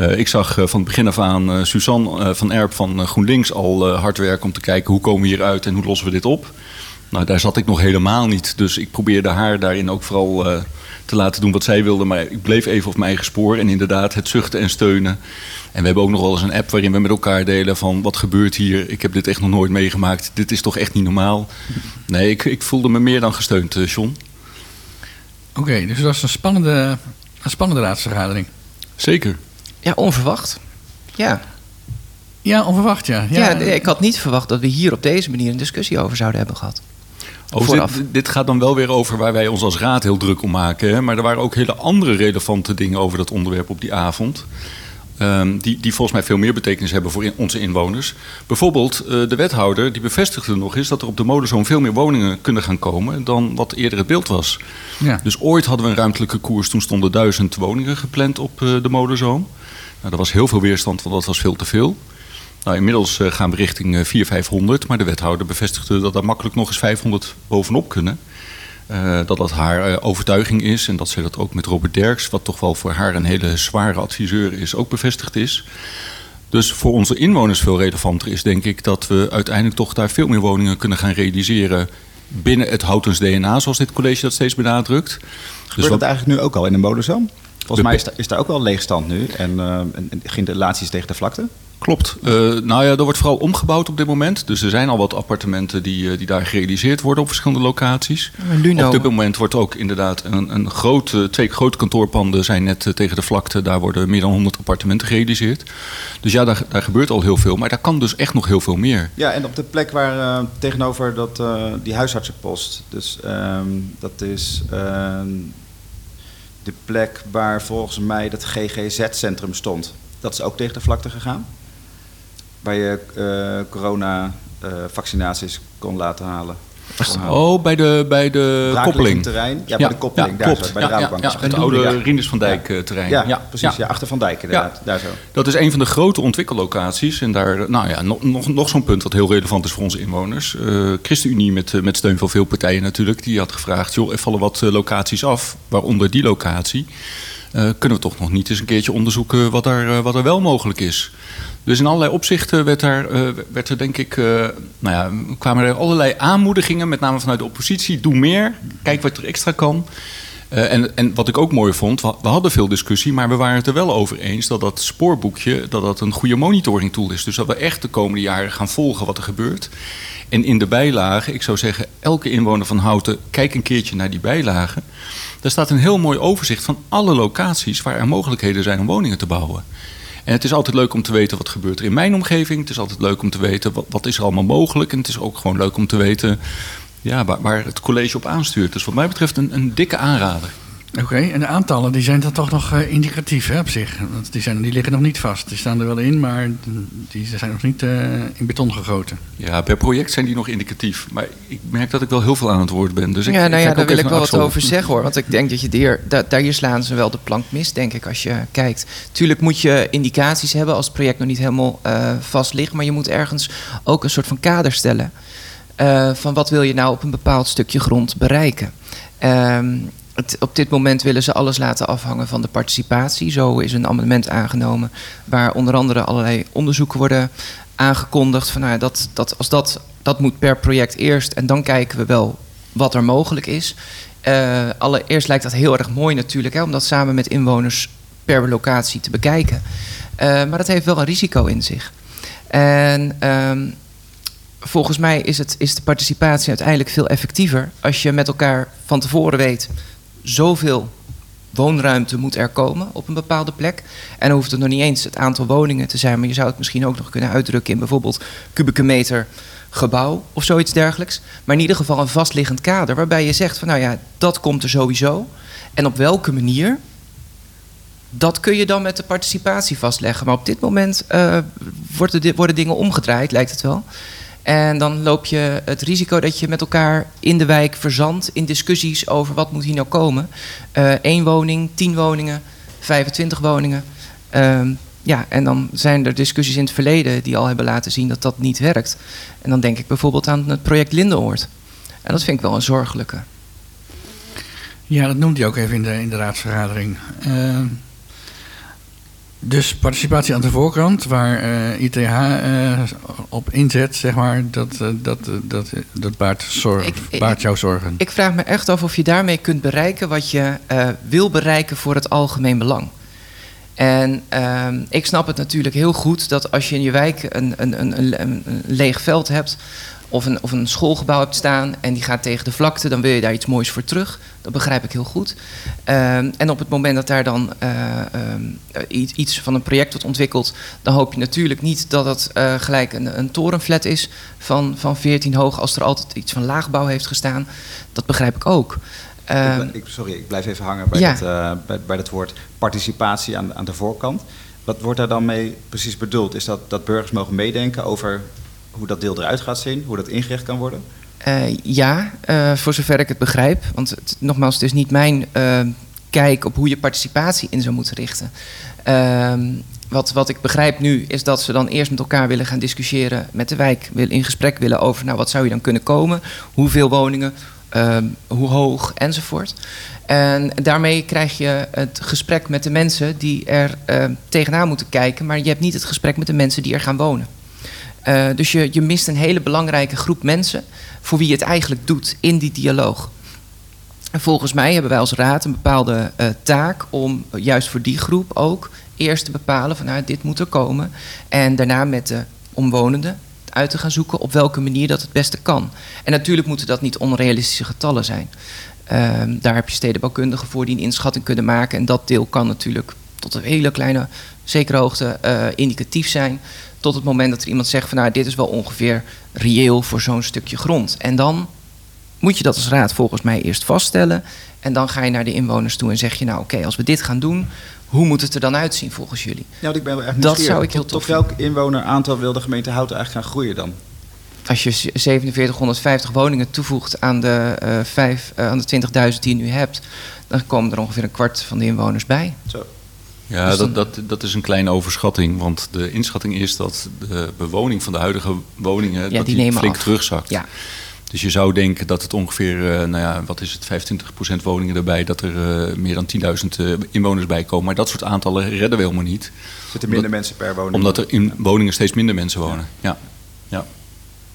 Uh, ik zag uh, van het begin af aan uh, Suzanne van Erp van GroenLinks al hard werken om te kijken hoe komen we hieruit en hoe lossen we dit op. Nou, daar zat ik nog helemaal niet. Dus ik probeerde haar daarin ook vooral uh, te laten doen wat zij wilde. Maar ik bleef even op mijn eigen spoor. En inderdaad, het zuchten en steunen. En we hebben ook nog wel eens een app waarin we met elkaar delen van... wat gebeurt hier? Ik heb dit echt nog nooit meegemaakt. Dit is toch echt niet normaal? Nee, ik, ik voelde me meer dan gesteund, John. Oké, okay, dus het was een spannende, een spannende raadsvergadering. Zeker. Ja, onverwacht. Ja. Ja, onverwacht, ja. Ja, ja ik had niet verwacht dat we hier op deze manier een discussie over zouden hebben gehad. Over dit, dit, gaat dan wel weer over waar wij ons als raad heel druk om maken. Hè? Maar er waren ook hele andere relevante dingen over dat onderwerp op die avond. Ehm, die, die volgens mij veel meer betekenis hebben voor in- onze inwoners. Bijvoorbeeld eh, de wethouder die bevestigde nog eens dat er op de molenzoom veel meer woningen kunnen gaan komen dan wat eerder het beeld was. Ja. Dus ooit hadden we een ruimtelijke koers, toen stonden duizend woningen gepland op eh, de molenzoom. Nou, er was heel veel weerstand, want dat was veel te veel. Nou, inmiddels eh, gaan we richting eh, 400, 500, maar de wethouder bevestigde dat daar makkelijk nog eens 500 bovenop kunnen. Eh, dat dat haar eh, overtuiging is en dat zij dat ook met Robert Derks, wat toch wel voor haar een hele zware adviseur is, ook bevestigd is. Dus voor onze inwoners veel relevanter is denk ik dat we uiteindelijk toch daar veel meer woningen kunnen gaan realiseren binnen het Houtens DNA, zoals dit college dat steeds benadrukt. Gebeurt wat- dat eigenlijk nu ook al in de molenzoom? Volgens mij is, daar- ook wel leegstand nu en, en, en geen relaties tegen de vlakte. Klopt. Eh, nou ja, er wordt vooral omgebouwd op dit moment. Dus er zijn al wat appartementen die, eh, die daar gerealiseerd worden op verschillende locaties. Luno. Op dit moment wordt ook inderdaad een, een grote, twee grote kantoorpanden zijn net eh, tegen de vlakte. Daar worden meer dan 100 appartementen gerealiseerd. Dus ja, daar, daar gebeurt al heel veel. Maar daar kan dus echt nog heel veel meer. Ja, en op de plek waar eh, tegenover dat, eh, die huisartsenpost. Dus ehm, dat is ehm, de plek waar volgens mij dat GGZ-centrum stond. Dat is ook tegen de vlakte gegaan. Waar je eh, corona-vaccinaties kon laten halen. Oh, bij de, bij de koppeling. terrein. Ja, bij de koppeling, daar klopt. zo, bij de Ja, ja, Rabobank. ja, het oude Ja. Van Dijk eh, terrein. Ja, precies. Ja. achter Van Dijk inderdaad. Daar zo. Dat is een van de grote ontwikkellocaties. En daar, nou ja, nog, nog, nog zo'n punt wat heel relevant is voor onze inwoners. Eh ChristenUnie met, eh, met steun van veel partijen natuurlijk. Die had gevraagd, joh, er vallen wat eh, locaties af. Waaronder die locatie. Eh, kunnen we toch nog niet eens een keertje onderzoeken wat er, eh, wat er wel mogelijk is. Dus in allerlei opzichten werd er, eh, werd er denk ik, eh, nou ja, kwamen er allerlei aanmoedigingen, met name vanuit de oppositie. Doe meer, kijk wat er extra kan. Eh, en, en wat ik ook mooi vond, we, hadden veel discussie, maar we waren het er wel over eens dat dat spoorboekje dat dat een goede monitoring tool is. Dus dat we echt de komende jaren gaan volgen wat er gebeurt. En in de bijlage, ik zou zeggen, elke inwoner van Houten, kijk een keertje naar die bijlage. Daar staat een heel mooi overzicht van alle locaties waar er mogelijkheden zijn om woningen te bouwen. En het is altijd leuk om te weten wat gebeurt er in mijn omgeving. Het is altijd leuk om te weten wat, wat is er allemaal mogelijk. En het is ook gewoon leuk om te weten ja, waar, het college op aanstuurt. Dus wat mij betreft een, een dikke aanrader. Oké, en de aantallen die zijn dan toch nog eh, indicatief hè, op zich. Want die, zijn, die liggen nog niet vast. Die staan er wel in, maar die zijn nog niet eh, in beton gegoten. Ja, per project zijn die nog indicatief. Maar ik merk dat ik wel heel veel aan het woord ben. Dus ik, ja, nou ik ja, daar wil ik wel wat over zeggen hoor. Want ik denk dat je hier, daar hier slaan ze wel de plank mis, denk ik, als je kijkt. Tuurlijk moet je indicaties hebben als het project nog niet helemaal eh, vast ligt. Maar je moet ergens ook een soort van kader stellen. eh, van wat wil je nou op een bepaald stukje grond bereiken. Ehm, op dit moment willen ze alles laten afhangen van de participatie. Zo is een amendement aangenomen waar onder andere allerlei onderzoeken worden aangekondigd. Van, nou, dat, dat, als dat, dat moet per project eerst en dan kijken we wel wat er mogelijk is. Eh, allereerst lijkt dat heel erg mooi natuurlijk, hè, om dat samen met inwoners per locatie te bekijken. Eh, maar dat heeft wel een risico in zich. En ehm, volgens mij is, het, is de participatie uiteindelijk veel effectiever als je met elkaar van tevoren weet zoveel woonruimte moet er komen op een bepaalde plek. En dan hoeft het nog niet eens het aantal woningen te zijn, maar je zou het misschien ook nog kunnen uitdrukken in bijvoorbeeld kubieke meter gebouw of zoiets dergelijks. Maar in ieder geval een vastliggend kader waarbij je zegt van nou ja, dat komt er sowieso. En op welke manier, dat kun je dan met de participatie vastleggen. Maar op dit moment eh, worden, worden dingen omgedraaid, lijkt het wel. En dan loop je het risico dat je met elkaar in de wijk verzandt in discussies over wat moet hier nou komen. Eén woning, tien woningen, 25 woningen. Ehm, ja, en dan zijn er discussies in het verleden die al hebben laten zien dat dat niet werkt. En dan denk ik bijvoorbeeld aan het project Lindenoord. En dat vind ik wel een zorgelijke. Ja, dat noemt hij ook even in de, in de raadsvergadering. Eh, dus participatie aan de voorkant, waar eh, ITH eh, op inzet, zeg maar, dat, eh, dat, dat, dat baart, zorg, Ik- baart jouw zorgen. Ik vraag me echt af of je daarmee kunt bereiken wat je wil bereiken voor het algemeen belang. En ehm, ik snap het natuurlijk heel goed dat als je in je wijk een, een, een, een leeg veld hebt of een, of een schoolgebouw hebt staan en die gaat tegen de vlakte, dan wil je daar iets moois voor terug. Dat begrijp ik heel goed. Ehm, en op het moment dat daar dan eh, ehm, eh, iets, van een project wordt ontwikkeld, dan hoop je natuurlijk niet dat het eh, gelijk een, een torenflat is van, van 14 hoog als er altijd iets van laagbouw heeft gestaan. Dat begrijp ik ook. Ik Ehm, ik, sorry, ik blijf even hangen bij, ja. dat, bij, bij dat woord participatie aan, aan de voorkant. Wat wordt daar dan mee precies bedoeld? Is dat dat burgers mogen meedenken over hoe dat deel eruit gaat zien, hoe dat ingericht kan worden? Eh, ja, eh, voor zover ik het begrijp. Want nogmaals, het is niet mijn eh, kijk op hoe je participatie in zou moeten richten. Ehm, wat, wat ik begrijp nu is dat ze dan eerst met elkaar willen gaan discussiëren met de wijk, wil- in gesprek willen over nou, wat zou je dan kunnen komen, hoeveel woningen, ehm, hoe hoog enzovoort. En daarmee krijg je het gesprek met de mensen die er tegenaan moeten kijken, maar je hebt niet het gesprek met de mensen die er gaan wonen. Eh, dus je, je mist een hele belangrijke groep mensen voor wie je het eigenlijk doet in die dialoog. En volgens mij hebben wij als raad een bepaalde eh, taak om eh, juist voor die groep ook eerst te bepalen van nou, dit moet er komen. En daarna met de omwonenden uit te gaan zoeken op welke manier dat het beste kan. En natuurlijk moeten dat niet onrealistische getallen zijn. Ehm, daar heb je stedenbouwkundigen voor die een inschatting kunnen maken. En dat deel kan natuurlijk tot een hele kleine, zekere hoogte indicatief zijn. Tot het moment dat er iemand zegt van nou, dit is wel ongeveer reëel voor zo'n stukje grond. En dan moet je dat als raad volgens mij eerst vaststellen. En dan ga je naar de inwoners toe en zeg je nou oké, als we dit gaan doen, hoe moet het er dan uitzien volgens jullie? Want ik ben wel echt Dat zou ik heel tof Tot welk inwoneraantal wil de gemeente Houten eigenlijk gaan groeien dan? Als je 4750 woningen toevoegt aan de, eh, vijf, eh, aan de 20.000 die je nu hebt, dan komen er ongeveer een kwart van de inwoners bij. Zo. Ja, Dus dat, dat, dat is een kleine overschatting. Want de inschatting is dat de bewoning van de huidige woningen dat die flink af. terugzakt. Ja. Dus je zou denken dat het ongeveer, eh, nou ja, wat is het, 25% woningen erbij, dat er eh, meer dan 10.000 eh, inwoners bij komen. Maar dat soort aantallen redden we helemaal niet. Zitten minder mensen per woning? Omdat er in woningen steeds minder mensen wonen. Ja. ja.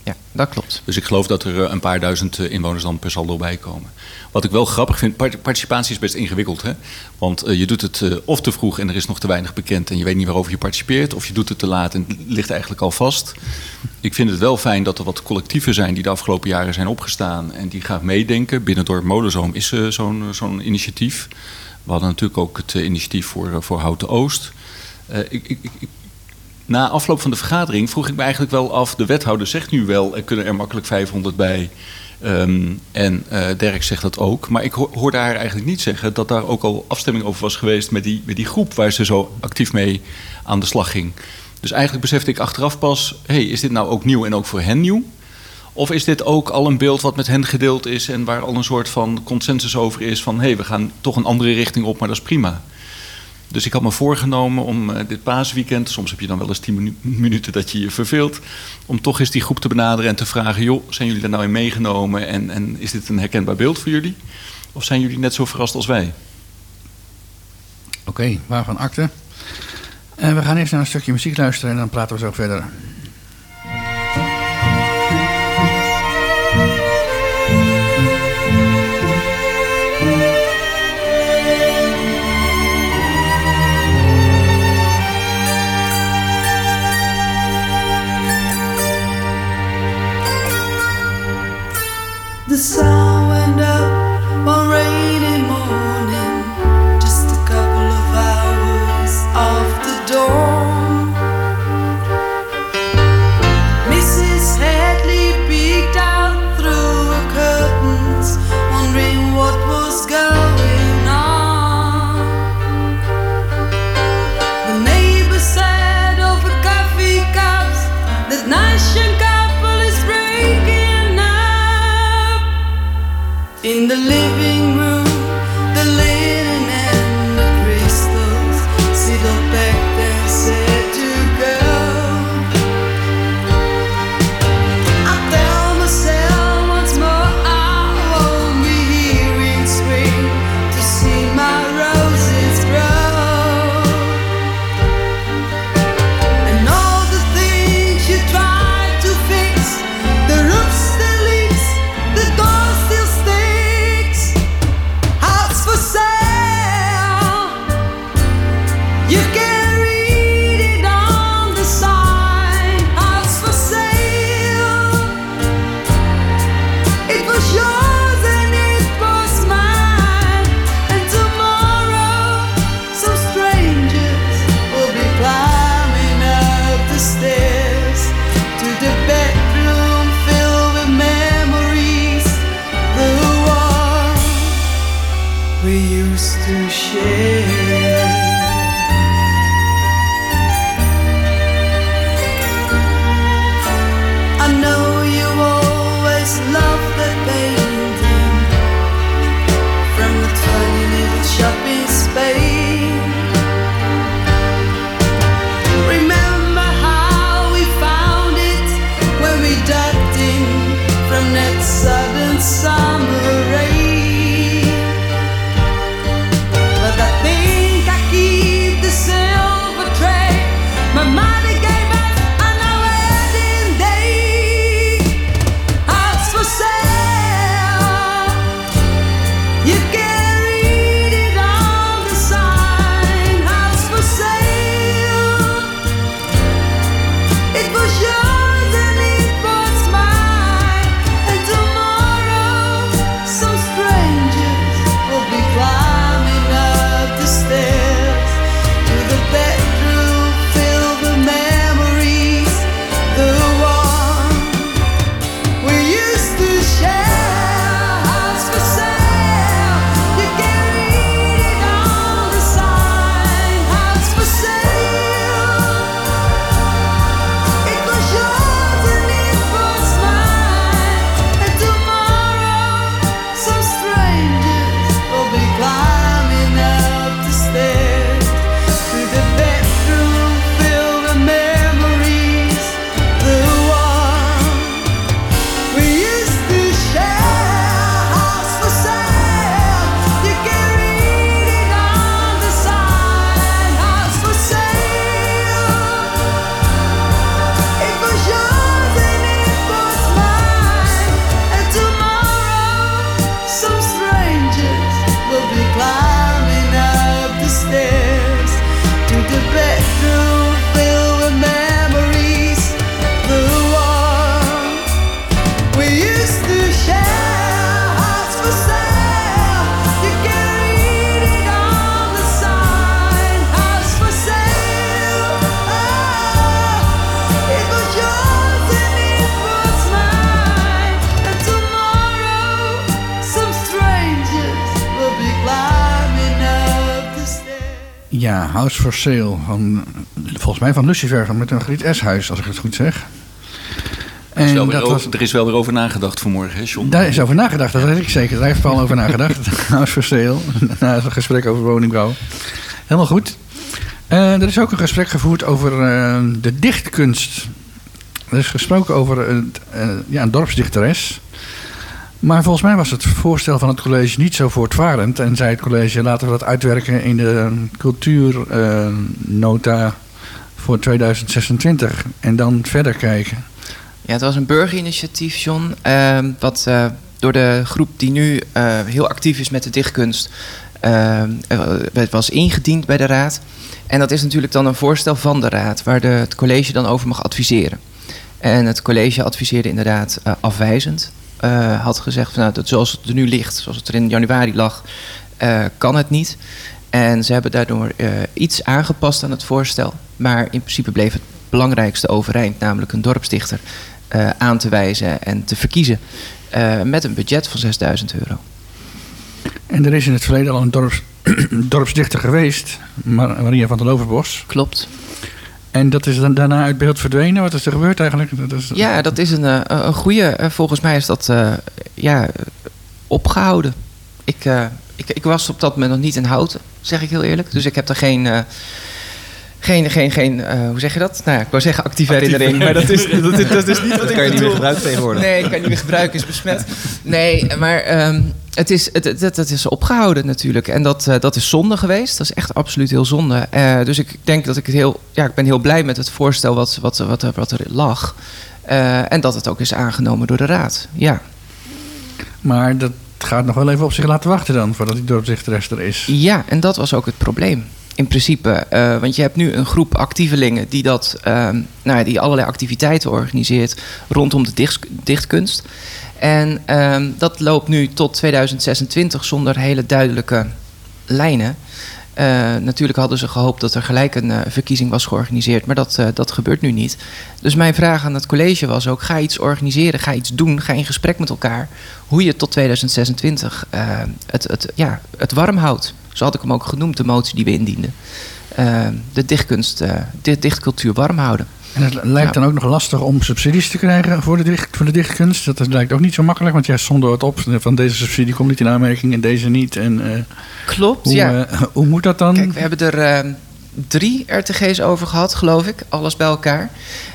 Ja, dat klopt. Dus ik geloof dat er eh, een paar duizend eh, inwoners dan per saldo bij komen. Wat ik wel grappig vind, part- participatie is best ingewikkeld. Hè? Want eh, je doet het of te vroeg en er is nog te weinig bekend en je weet niet waarover je participeert. Of je doet het te laat en het ligt eigenlijk al vast. Ik vind het wel fijn dat er wat collectieven zijn die de afgelopen jaren zijn opgestaan en die graag meedenken. Binnen Dorp Molenzoom is zo'n zo'n initiatief. We hadden natuurlijk ook het initiatief voor, voor Houten Oost. Ik, ik, ik- na afloop van de vergadering vroeg ik me eigenlijk wel af... de wethouder zegt nu wel, er kunnen er makkelijk 500 bij... Ehm, en eh Dirk zegt dat ook. Maar ik ho- hoorde haar eigenlijk niet zeggen dat daar ook al afstemming over was geweest met die, met die groep waar ze zo actief mee aan de slag ging. Dus eigenlijk besefte ik achteraf pas: hey, is dit nou ook nieuw en ook voor hen nieuw? Of is dit ook al een beeld wat met hen gedeeld is en waar al een soort van consensus over is van hé, hey, we gaan toch een andere richting op, maar dat is prima. Dus ik had me voorgenomen om eh, dit paasweekend, soms heb je dan wel eens tien minu- minuten dat je je verveelt, om toch eens die groep te benaderen en te vragen, joh, zijn jullie daar nou in meegenomen en, en is dit een herkenbaar beeld voor jullie? Of zijn jullie net zo verrast als wij? Oké, waarvan akte. En we gaan eerst naar een stukje muziek luisteren en dan praten we zo verder. The sun for Sale. Van, volgens mij van Lucifer, met een Griet S-huis, als ik het goed zeg. Er is, En wel weer dat over, was, er is wel weer over nagedacht vanmorgen, hè John? daar is over nagedacht, dat weet ik zeker. Daar heeft Paul over nagedacht. *laughs* House for Sale, *laughs* na een gesprek over woningbouw. Helemaal goed. Eh, er is ook een gesprek gevoerd over eh, de dichtkunst. Er is gesproken over een, eh, ja, een dorpsdichteres. Maar volgens mij was het voorstel van het college niet zo voortvarend. En zei het college, laten we dat uitwerken in de cultuurnota voor 2026. En dan verder kijken. Ja, het was een burgerinitiatief, John. ehm, wat eh, door de groep die nu eh, heel actief is met de dichtkunst. ehm, eh, het was ingediend bij de raad. En dat is natuurlijk dan een voorstel van de raad, waar de, het college dan over mag adviseren. En het college adviseerde inderdaad afwijzend. Eh, had gezegd, van, nou, dat zoals het er nu ligt, zoals het er in januari lag, eh, kan het niet. En ze hebben daardoor eh, iets aangepast aan het voorstel. Maar in principe bleef het belangrijkste overeind, namelijk een dorpsdichter aan te wijzen en te verkiezen. met een budget van 6000 euro. En er is in het verleden al een dorps, *clears throat* dorpsdichter geweest, Mar- Maria van der Loverbos. Klopt. En dat is dan daarna uit beeld verdwenen. Wat is er gebeurd eigenlijk? Dat is, Ja, dat is een, eh, een goede. eh, volgens mij is dat eh, ja, opgehouden. Ik, eh, ik, ik was op dat moment nog niet in houten, zeg ik heel eerlijk. Dus ik heb er geen. eh, geen, geen, geen eh, hoe zeg je dat? Nou ja, ik wou zeggen actieve herinnering, maar dat is, *laughs* dat, is, dat is niet wat Dat ik kan je niet meer gebruiken tegenwoordig. Nee, ik kan niet meer gebruiken, is besmet. Nee, maar ehm, het, is, het, het, het is opgehouden natuurlijk. En dat, eh, dat is zonde geweest. Dat is echt absoluut heel zonde. Eh, dus ik denk dat ik het heel... Ja, ik ben heel blij met het voorstel wat, wat, wat, er- wat er lag. Eh, en dat het ook is aangenomen door de raad. Ja. Maar dat gaat nog wel even op zich laten wachten dan, voordat die dorpsdichteres er is. Ja, en dat was ook het probleem. In principe, want je hebt nu een groep actievelingen die, dat, ehm, nou ja, die allerlei activiteiten organiseert rondom de dicht, dichtkunst. En ehm, dat loopt nu tot 2026 zonder hele duidelijke lijnen. Eh, natuurlijk hadden ze gehoopt dat er gelijk een eh, verkiezing was georganiseerd, maar dat, eh, dat gebeurt nu niet. Dus mijn vraag aan het college was ook: ga iets organiseren, ga iets doen, ga in gesprek met elkaar hoe je tot 2026 eh, het, het, ja, het warm houdt. Zo had ik hem ook genoemd, de motie die we indienden. De dichtkunst, de dichtcultuur warm houden. En het lijkt dan ook nog lastig om subsidies te krijgen voor de, dicht, voor de dichtkunst. Dat lijkt ook niet zo makkelijk, want jij stond het op van deze subsidie komt niet in aanmerking en deze niet. En, eh, Klopt, hoe, ja. eh, *laughs* hoe moet dat dan? Kijk, we hebben er eh, drie RTG's over gehad, geloof ik, alles bij elkaar.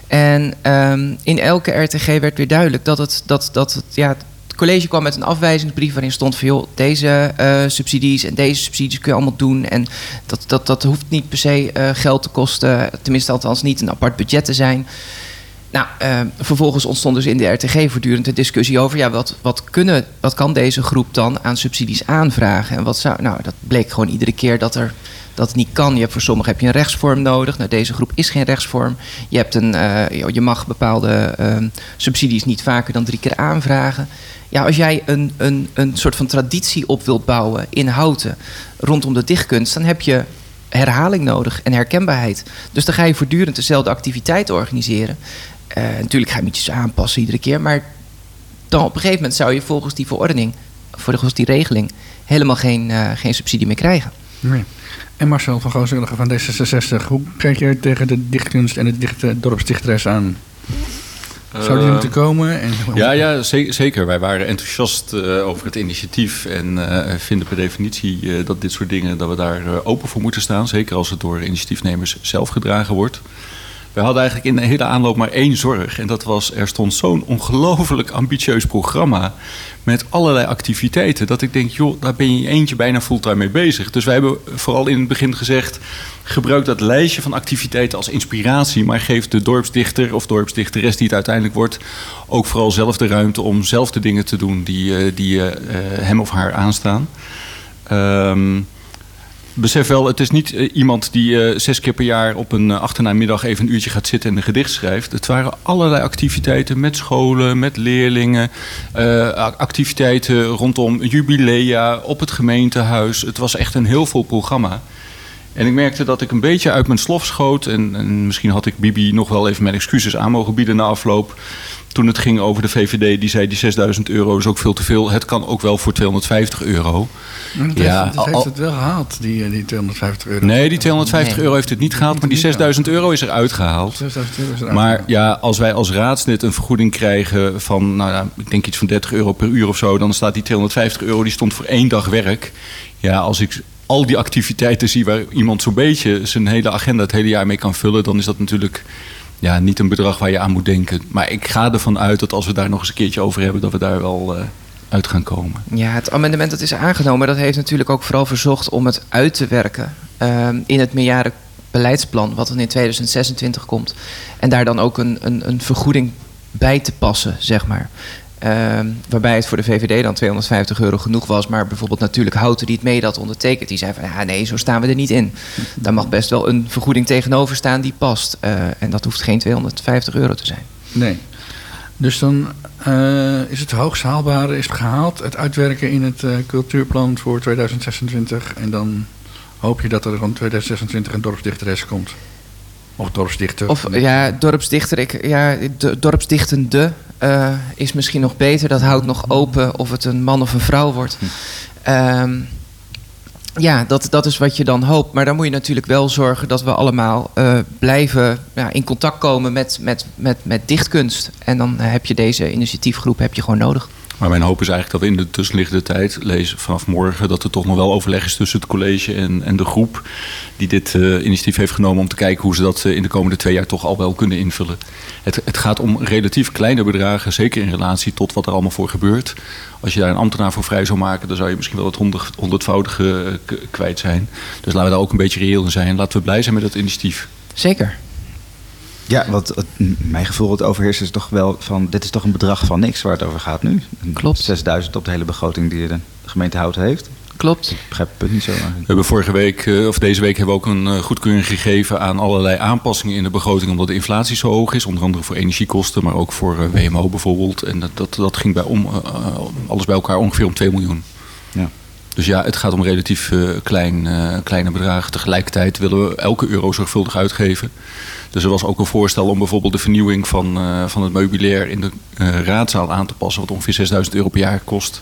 En ehm, in elke RTG werd weer duidelijk dat het, dat, dat het, ja, het college kwam met een afwijzingsbrief waarin stond van joh, deze eh, subsidies en deze subsidies kun je allemaal doen. En dat, dat, dat hoeft niet per se eh, geld te kosten, tenminste althans niet een apart budget te zijn. Nou, eh, vervolgens ontstond dus in de RTG voortdurend de discussie over... ja, wat, wat, kunnen, wat kan deze groep dan aan subsidies aanvragen? En wat zou... Nou, dat bleek gewoon iedere keer dat, er, dat niet kan. Je voor sommigen heb je een rechtsvorm nodig. Nou, deze groep is geen rechtsvorm. Je, hebt een, eh, je- mag bepaalde ehm, subsidies niet vaker dan drie keer aanvragen. Ja, als jij een, een, een soort van traditie op wilt bouwen in houten... rondom de dichtkunst, dan heb je herhaling nodig en herkenbaarheid. Dus dan ga je voortdurend dezelfde activiteiten organiseren. Eh, natuurlijk ga je ietsjes aanpassen iedere keer, maar dan op een gegeven moment zou je volgens die verordening, volgens die regeling, helemaal geen, eh, geen subsidie meer krijgen. Nee. En Marcel van Gooswilligen van D66, hoe kijk jij tegen de dichtkunst en de dichte dorpsdichteres aan? Zou die er Eh, moeten komen? En, Ja, ja ze- zeker. Wij waren enthousiast eh, over het initiatief en eh, vinden per definitie eh, dat dit soort dingen, dat we daar open voor moeten staan. Zeker als het door initiatiefnemers zelf gedragen wordt. We hadden eigenlijk in de hele aanloop maar één zorg. En dat was, er stond zo'n ongelooflijk ambitieus programma met allerlei activiteiten. Dat ik denk, joh, daar ben je eentje bijna fulltime mee bezig. Dus wij hebben vooral in het begin gezegd, gebruik dat lijstje van activiteiten als inspiratie. Maar geef de dorpsdichter of dorpsdichteres die het uiteindelijk wordt... ook vooral zelf de ruimte om zelf de dingen te doen die, eh, die eh, eh, hem of haar aanstaan. Ehm besef wel, het is niet eh, iemand die eh, zes keer per jaar op een uh, even een uurtje gaat zitten en een gedicht schrijft. Het waren allerlei activiteiten met scholen, met leerlingen, activiteiten rondom jubilea, op het gemeentehuis. Het was echt een heel vol programma. En ik merkte dat ik een beetje uit mijn slof schoot. En, en misschien had ik Bibi nog wel even mijn excuses aan mogen bieden na afloop. Toen het ging over de VVD, die zei die 6000 euro is ook veel te veel. Het kan ook wel voor 250 euro. Maar Dat, Ja, heeft, dat al- heeft het wel gehaald, die, eh, die 250 euro. Nee, die 250 Nee. euro heeft het niet gehaald, maar die 6000 euro is eruit gehaald. 6000 euro is eruit Maar ja, als wij als raadslid een vergoeding krijgen van, nou ja, ik denk iets van 30 euro per uur of zo, dan staat die 250 euro, die stond voor één dag werk. Ja, als ik al die activiteiten zie waar iemand zo'n beetje zijn hele agenda het hele jaar mee kan vullen, dan is dat natuurlijk ja, niet een bedrag waar je aan moet denken. Maar ik ga ervan uit dat als we daar nog eens een keertje over hebben, dat we daar wel eh, uit gaan komen. Ja, het amendement dat is aangenomen, dat heeft natuurlijk ook vooral verzocht om het uit te werken ehm, in het meerjarenbeleidsplan, wat dan in 2026 komt. En daar dan ook een, een, een vergoeding bij te passen, zeg maar. Ehm, waarbij het voor de VVD dan 250 euro genoeg was. Maar bijvoorbeeld natuurlijk Houten, die het mede had ondertekend, die zei van ja, nee, zo staan we er niet in. Daar mag best wel een vergoeding tegenover staan die past. Eh, en dat hoeft geen 250 euro te zijn. Nee. Dus dan eh, is het hoogst haalbare is gehaald. Het uitwerken in het eh, cultuurplan voor 2026. En dan hoop je dat er rond 2026 een dorpsdichteres komt. Of dorpsdichter. Of ja, dorpsdichter, ik, ja, de, dorpsdichtende eh, is misschien nog beter. Dat houdt nog open of het een man of een vrouw wordt. Ehm, ja, dat, dat is wat je dan hoopt. Maar dan moet je natuurlijk wel zorgen dat we allemaal eh, blijven ja, in contact komen met, met, met, met dichtkunst. En dan heb je deze initiatiefgroep heb je gewoon nodig. Maar mijn hoop is eigenlijk dat in de tussenliggende tijd lezen vanaf morgen dat er toch nog wel overleg is tussen het college en, en de groep die dit eh, initiatief heeft genomen om te kijken hoe ze dat eh, in de komende twee jaar toch al wel kunnen invullen. Het, het gaat om relatief kleine bedragen, zeker in relatie tot wat er allemaal voor gebeurt. Als je daar een ambtenaar voor vrij zou maken, dan zou je misschien wel het honderd, honderdvoudige eh, kwijt zijn. Dus laten we daar ook een beetje reëel in zijn. Laten we blij zijn met het initiatief. Zeker. Ja, wat het, mijn gevoel het overheerst is toch wel van... dit is toch een bedrag van niks waar het over gaat nu. Klopt. 6000 op de hele begroting die de gemeente Houten heeft. Klopt. Ik begrijp het punt niet zo eigenlijk. We hebben vorige week, eh, of deze week, hebben we ook een eh, goedkeuring gegeven aan allerlei aanpassingen in de begroting, omdat de inflatie zo hoog is. Onder andere voor energiekosten, maar ook voor eh, WMO bijvoorbeeld. En dat, dat, dat ging bij om, alles bij elkaar ongeveer om 2 miljoen. Ja. Dus ja, het gaat om relatief eh, klein, eh, kleine bedragen. Tegelijkertijd willen we elke euro zorgvuldig uitgeven. Dus er was ook een voorstel om bijvoorbeeld de vernieuwing van, eh, van het meubilair in de raadzaal aan te passen, wat ongeveer 6000 euro per jaar kost.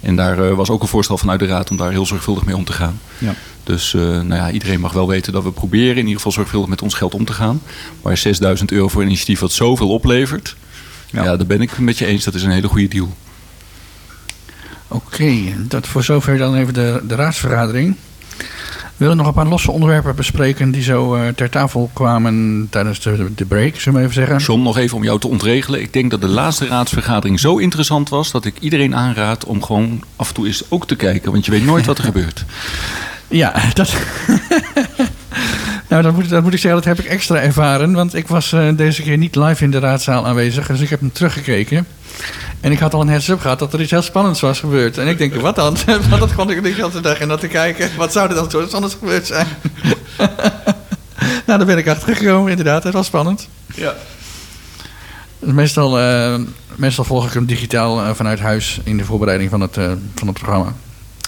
En daar was ook een voorstel vanuit de raad om daar heel zorgvuldig mee om te gaan. Ja. Dus nou ja, iedereen mag wel weten dat we proberen in ieder geval zorgvuldig met ons geld om te gaan. Maar 6000 euro voor een initiatief wat zoveel oplevert, ja. daar ben ik het met je eens. Dat is een hele goede deal. Oké, dat voor zover dan even de, de raadsvergadering. We willen nog een paar losse onderwerpen bespreken die zo eh, ter tafel kwamen tijdens de, de break, zullen we even zeggen. John, nog even om jou te ontregelen. Ik denk dat de laatste raadsvergadering zo interessant was dat ik iedereen aanraad om gewoon af en toe eens ook te kijken. Want je weet nooit wat er *laughs* gebeurt. Ja, dat. Nou, dat moet, dat moet ik zeggen, dat heb ik extra ervaren. Want ik was eh, deze keer niet live in de raadzaal aanwezig. Dus ik heb hem teruggekeken. En ik had al een heads-up gehad dat er iets heel spannends was gebeurd. En ik denk, wat dan? *laughs* Want dat kon ik niet de dag en dat te kijken. Wat zou er dan zo anders gebeurd zijn? *laughs* nou, daar ben ik achter gekomen, inderdaad. Het was spannend. Ja. Meestal, eh, meestal volg ik hem digitaal eh, vanuit huis in de voorbereiding van het, van het programma.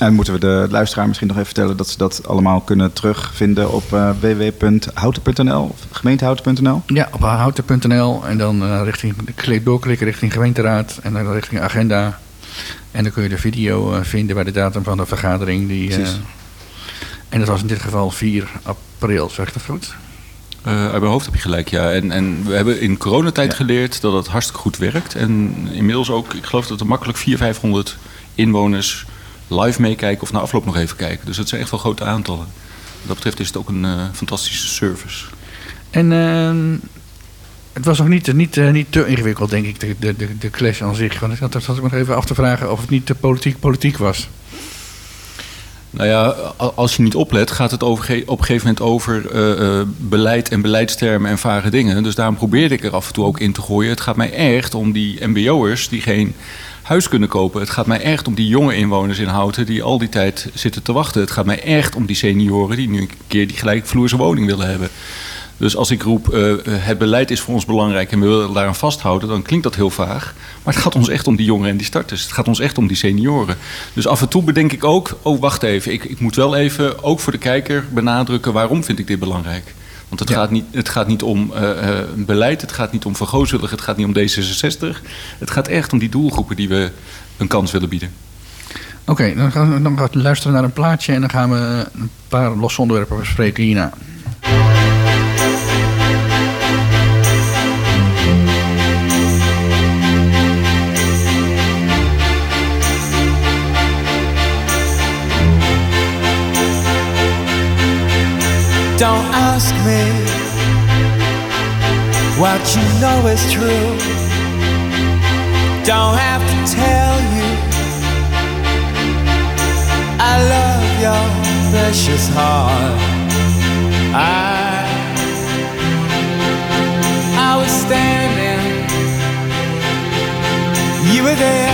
En moeten we de luisteraar misschien nog even vertellen dat ze dat allemaal kunnen terugvinden op eh, www.houten.nl of gemeentehouten.nl? Ja, op houten.nl en dan eh, richting, klik- doorklikken richting gemeenteraad en dan richting agenda. En dan kun je de video eh, vinden bij de datum van de vergadering. Die, eh, en dat was in dit geval 4 april, zeg ik dat goed? Eh, uit mijn hoofd heb je gelijk, ja. En, en we hebben in coronatijd geleerd dat het hartstikke goed werkt. En inmiddels ook, ik geloof dat er makkelijk 400, 500 inwoners live meekijken of na afloop nog even kijken. Dus dat zijn echt wel grote aantallen. Wat dat betreft is het ook een eh, fantastische service. En ehm, het was nog niet, niet, eh, niet te ingewikkeld, denk ik, de, de, de, de clash aan zich. Want ik had, zat ik nog even af te vragen of het niet te politiek politiek was. Nou ja, als je niet oplet, gaat het op een gegeven moment over eh, beleid en beleidstermen en vage dingen. Dus daarom probeerde ik er af en toe ook in te gooien. Het gaat mij echt om die MBO'ers die geen huis kunnen kopen. Het gaat mij echt om die jonge inwoners in Houten die al die tijd zitten te wachten. Het gaat mij echt om die senioren die nu een keer die gelijkvloerse woning willen hebben. Dus als ik roep, eh, het beleid is voor ons belangrijk en we willen daaraan vasthouden, dan klinkt dat heel vaag. Maar het gaat ons echt om die jongeren en die starters. Het gaat ons echt om die senioren. Dus af en toe bedenk ik ook, oh wacht even, ik, ik moet wel even, ook voor de kijker, benadrukken waarom vind ik dit belangrijk. Want het, gaat, niet, het gaat niet om eh, eh, beleid, het gaat niet om vergooswillig, het gaat niet om D66. Het gaat echt om die doelgroepen die we een kans willen bieden. Oké, dan gaan we dan gaan we luisteren naar een plaatje en dan gaan we een paar losse onderwerpen bespreken hierna. Don't ask me what you know is true. Don't have to tell you I love your precious heart. I I was standing, you were there.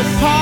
Apart.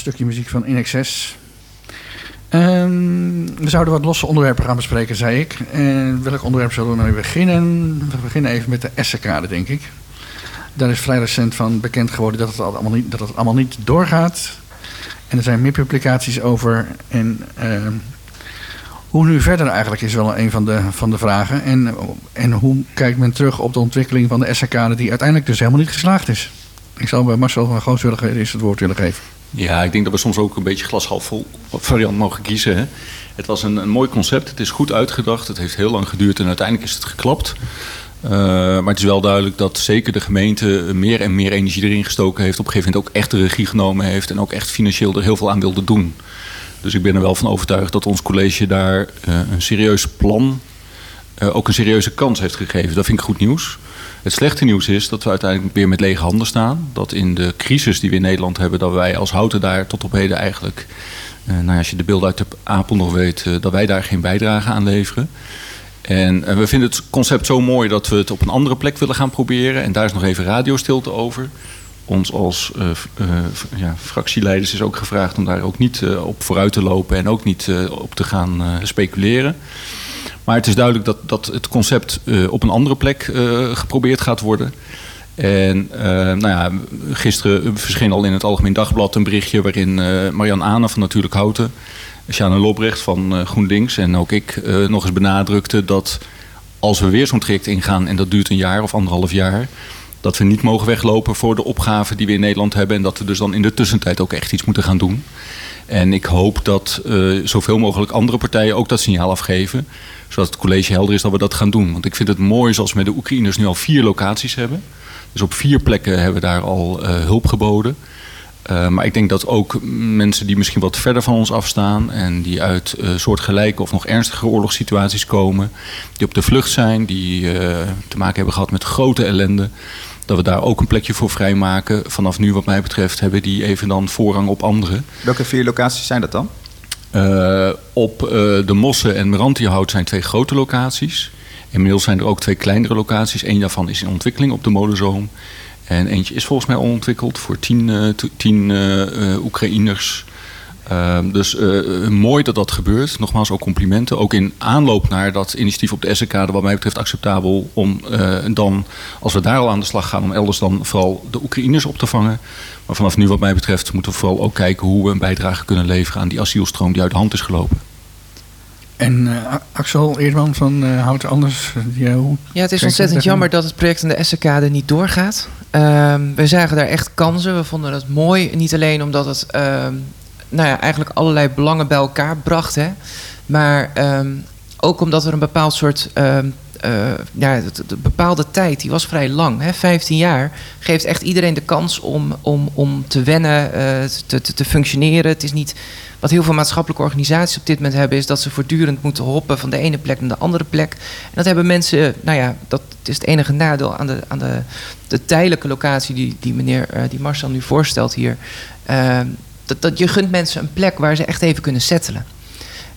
Stukje muziek van In Excess. Ehm, we zouden wat losse onderwerpen gaan bespreken, zei ik. En welk onderwerp zullen we nou beginnen? We beginnen even met de Essenkade, denk ik. Daar is vrij recent van bekend geworden dat het allemaal niet, dat het allemaal niet doorgaat. En er zijn meer publicaties over. En ehm, hoe nu verder eigenlijk is wel een van de, van de vragen. En, en hoe kijkt men terug op de ontwikkeling van de Essenkade... die uiteindelijk dus helemaal niet geslaagd is? Ik zou bij Marcel van Gooswilligen eerst het woord willen geven. Ja, ik denk dat we soms ook een beetje glas half vol variant mogen kiezen. Hè? Het was een, een mooi concept, het is goed uitgedacht, het heeft heel lang geduurd en uiteindelijk is het geklapt. Uh, maar het is wel duidelijk dat zeker de gemeente meer en meer energie erin gestoken heeft. Op een gegeven moment ook echt de regie genomen heeft en ook echt financieel er heel veel aan wilde doen. Dus ik ben er wel van overtuigd dat ons college daar uh, een serieus plan, uh, ook een serieuze kans heeft gegeven. Dat vind ik goed nieuws. Het slechte nieuws is dat we uiteindelijk weer met lege handen staan. Dat in de crisis die we in Nederland hebben, dat wij als houten daar tot op heden eigenlijk, uh, nou ja, als je de beelden uit de Apel nog weet, uh, dat wij daar geen bijdrage aan leveren. En uh, we vinden het concept zo mooi dat we het op een andere plek willen gaan proberen. En daar is nog even radiostilte over. Ons als ja, fractieleiders is ook gevraagd om daar ook niet op vooruit te lopen en ook niet op te gaan speculeren. Maar het is duidelijk dat, dat het concept op een andere plek geprobeerd gaat worden. En nou ja, gisteren verscheen al in het Algemeen Dagblad een berichtje waarin Marian Ane van Natuurlijk Houten Sjane Lobrecht van eh, GroenLinks en ook ik eh, nog eens benadrukte dat als we weer zo'n traject ingaan en dat duurt een jaar of anderhalf jaar, dat we niet mogen weglopen voor de opgaven die we in Nederland hebben en dat we dus dan in de tussentijd ook echt iets moeten gaan doen. En ik hoop dat eh, zoveel mogelijk andere partijen ook dat signaal afgeven. Zodat het college helder is dat we dat gaan doen. Want ik vind het mooi zoals we met de Oekraïners nu al vier locaties hebben. Dus op vier plekken hebben we daar al eh, hulp geboden. Uh, maar ik denk dat ook mensen die misschien wat verder van ons afstaan... en die uit uh, soortgelijke of nog ernstige oorlogssituaties komen... die op de vlucht zijn, die uh, te maken hebben gehad met grote ellende... dat we daar ook een plekje voor vrijmaken. Vanaf nu wat mij betreft hebben die even dan voorrang op anderen. Welke vier locaties zijn dat dan? Uh, op uh, de Mossen en Merantiehout zijn twee grote locaties. Inmiddels zijn er ook twee kleinere locaties. Eén daarvan is in ontwikkeling op de Molenzoom. En eentje is volgens mij onontwikkeld voor tien, uh, tien Oekraïners. Dus mooi dat dat gebeurt. Nogmaals ook complimenten. Ook in aanloop naar dat initiatief op de SK, wat mij betreft acceptabel. Om dan, als we daar al aan de slag gaan, om elders dan vooral de Oekraïners op te vangen. Maar vanaf nu, wat mij betreft, moeten we vooral ook kijken hoe we een bijdrage kunnen leveren aan die asielstroom die uit de hand is gelopen. En uh, Axel Eerdman van uh, Houten Anders. Uh, ja, het is ontzettend jammer dat het project aan de Essenkade niet doorgaat. Um, we zagen daar echt kansen. We vonden het mooi. Niet alleen omdat het um, nou ja, eigenlijk allerlei belangen bij elkaar bracht. Hè, maar um, ook omdat er een bepaald soort uh, ja, de, de, bepaalde tijd, die was vrij lang. Hè? 15 jaar geeft echt iedereen de kans om, om, om te wennen, uh, te, te, te, functioneren. Het is niet. Wat heel veel maatschappelijke organisaties op dit moment hebben, is dat ze voortdurend moeten hoppen van de ene plek naar de andere plek. En dat hebben mensen, nou ja, dat is het enige nadeel aan de, aan de, de tijdelijke locatie die, die meneer, uh, die Marcel nu voorstelt hier. Dat, dat je gunt mensen een plek waar ze echt even kunnen settelen.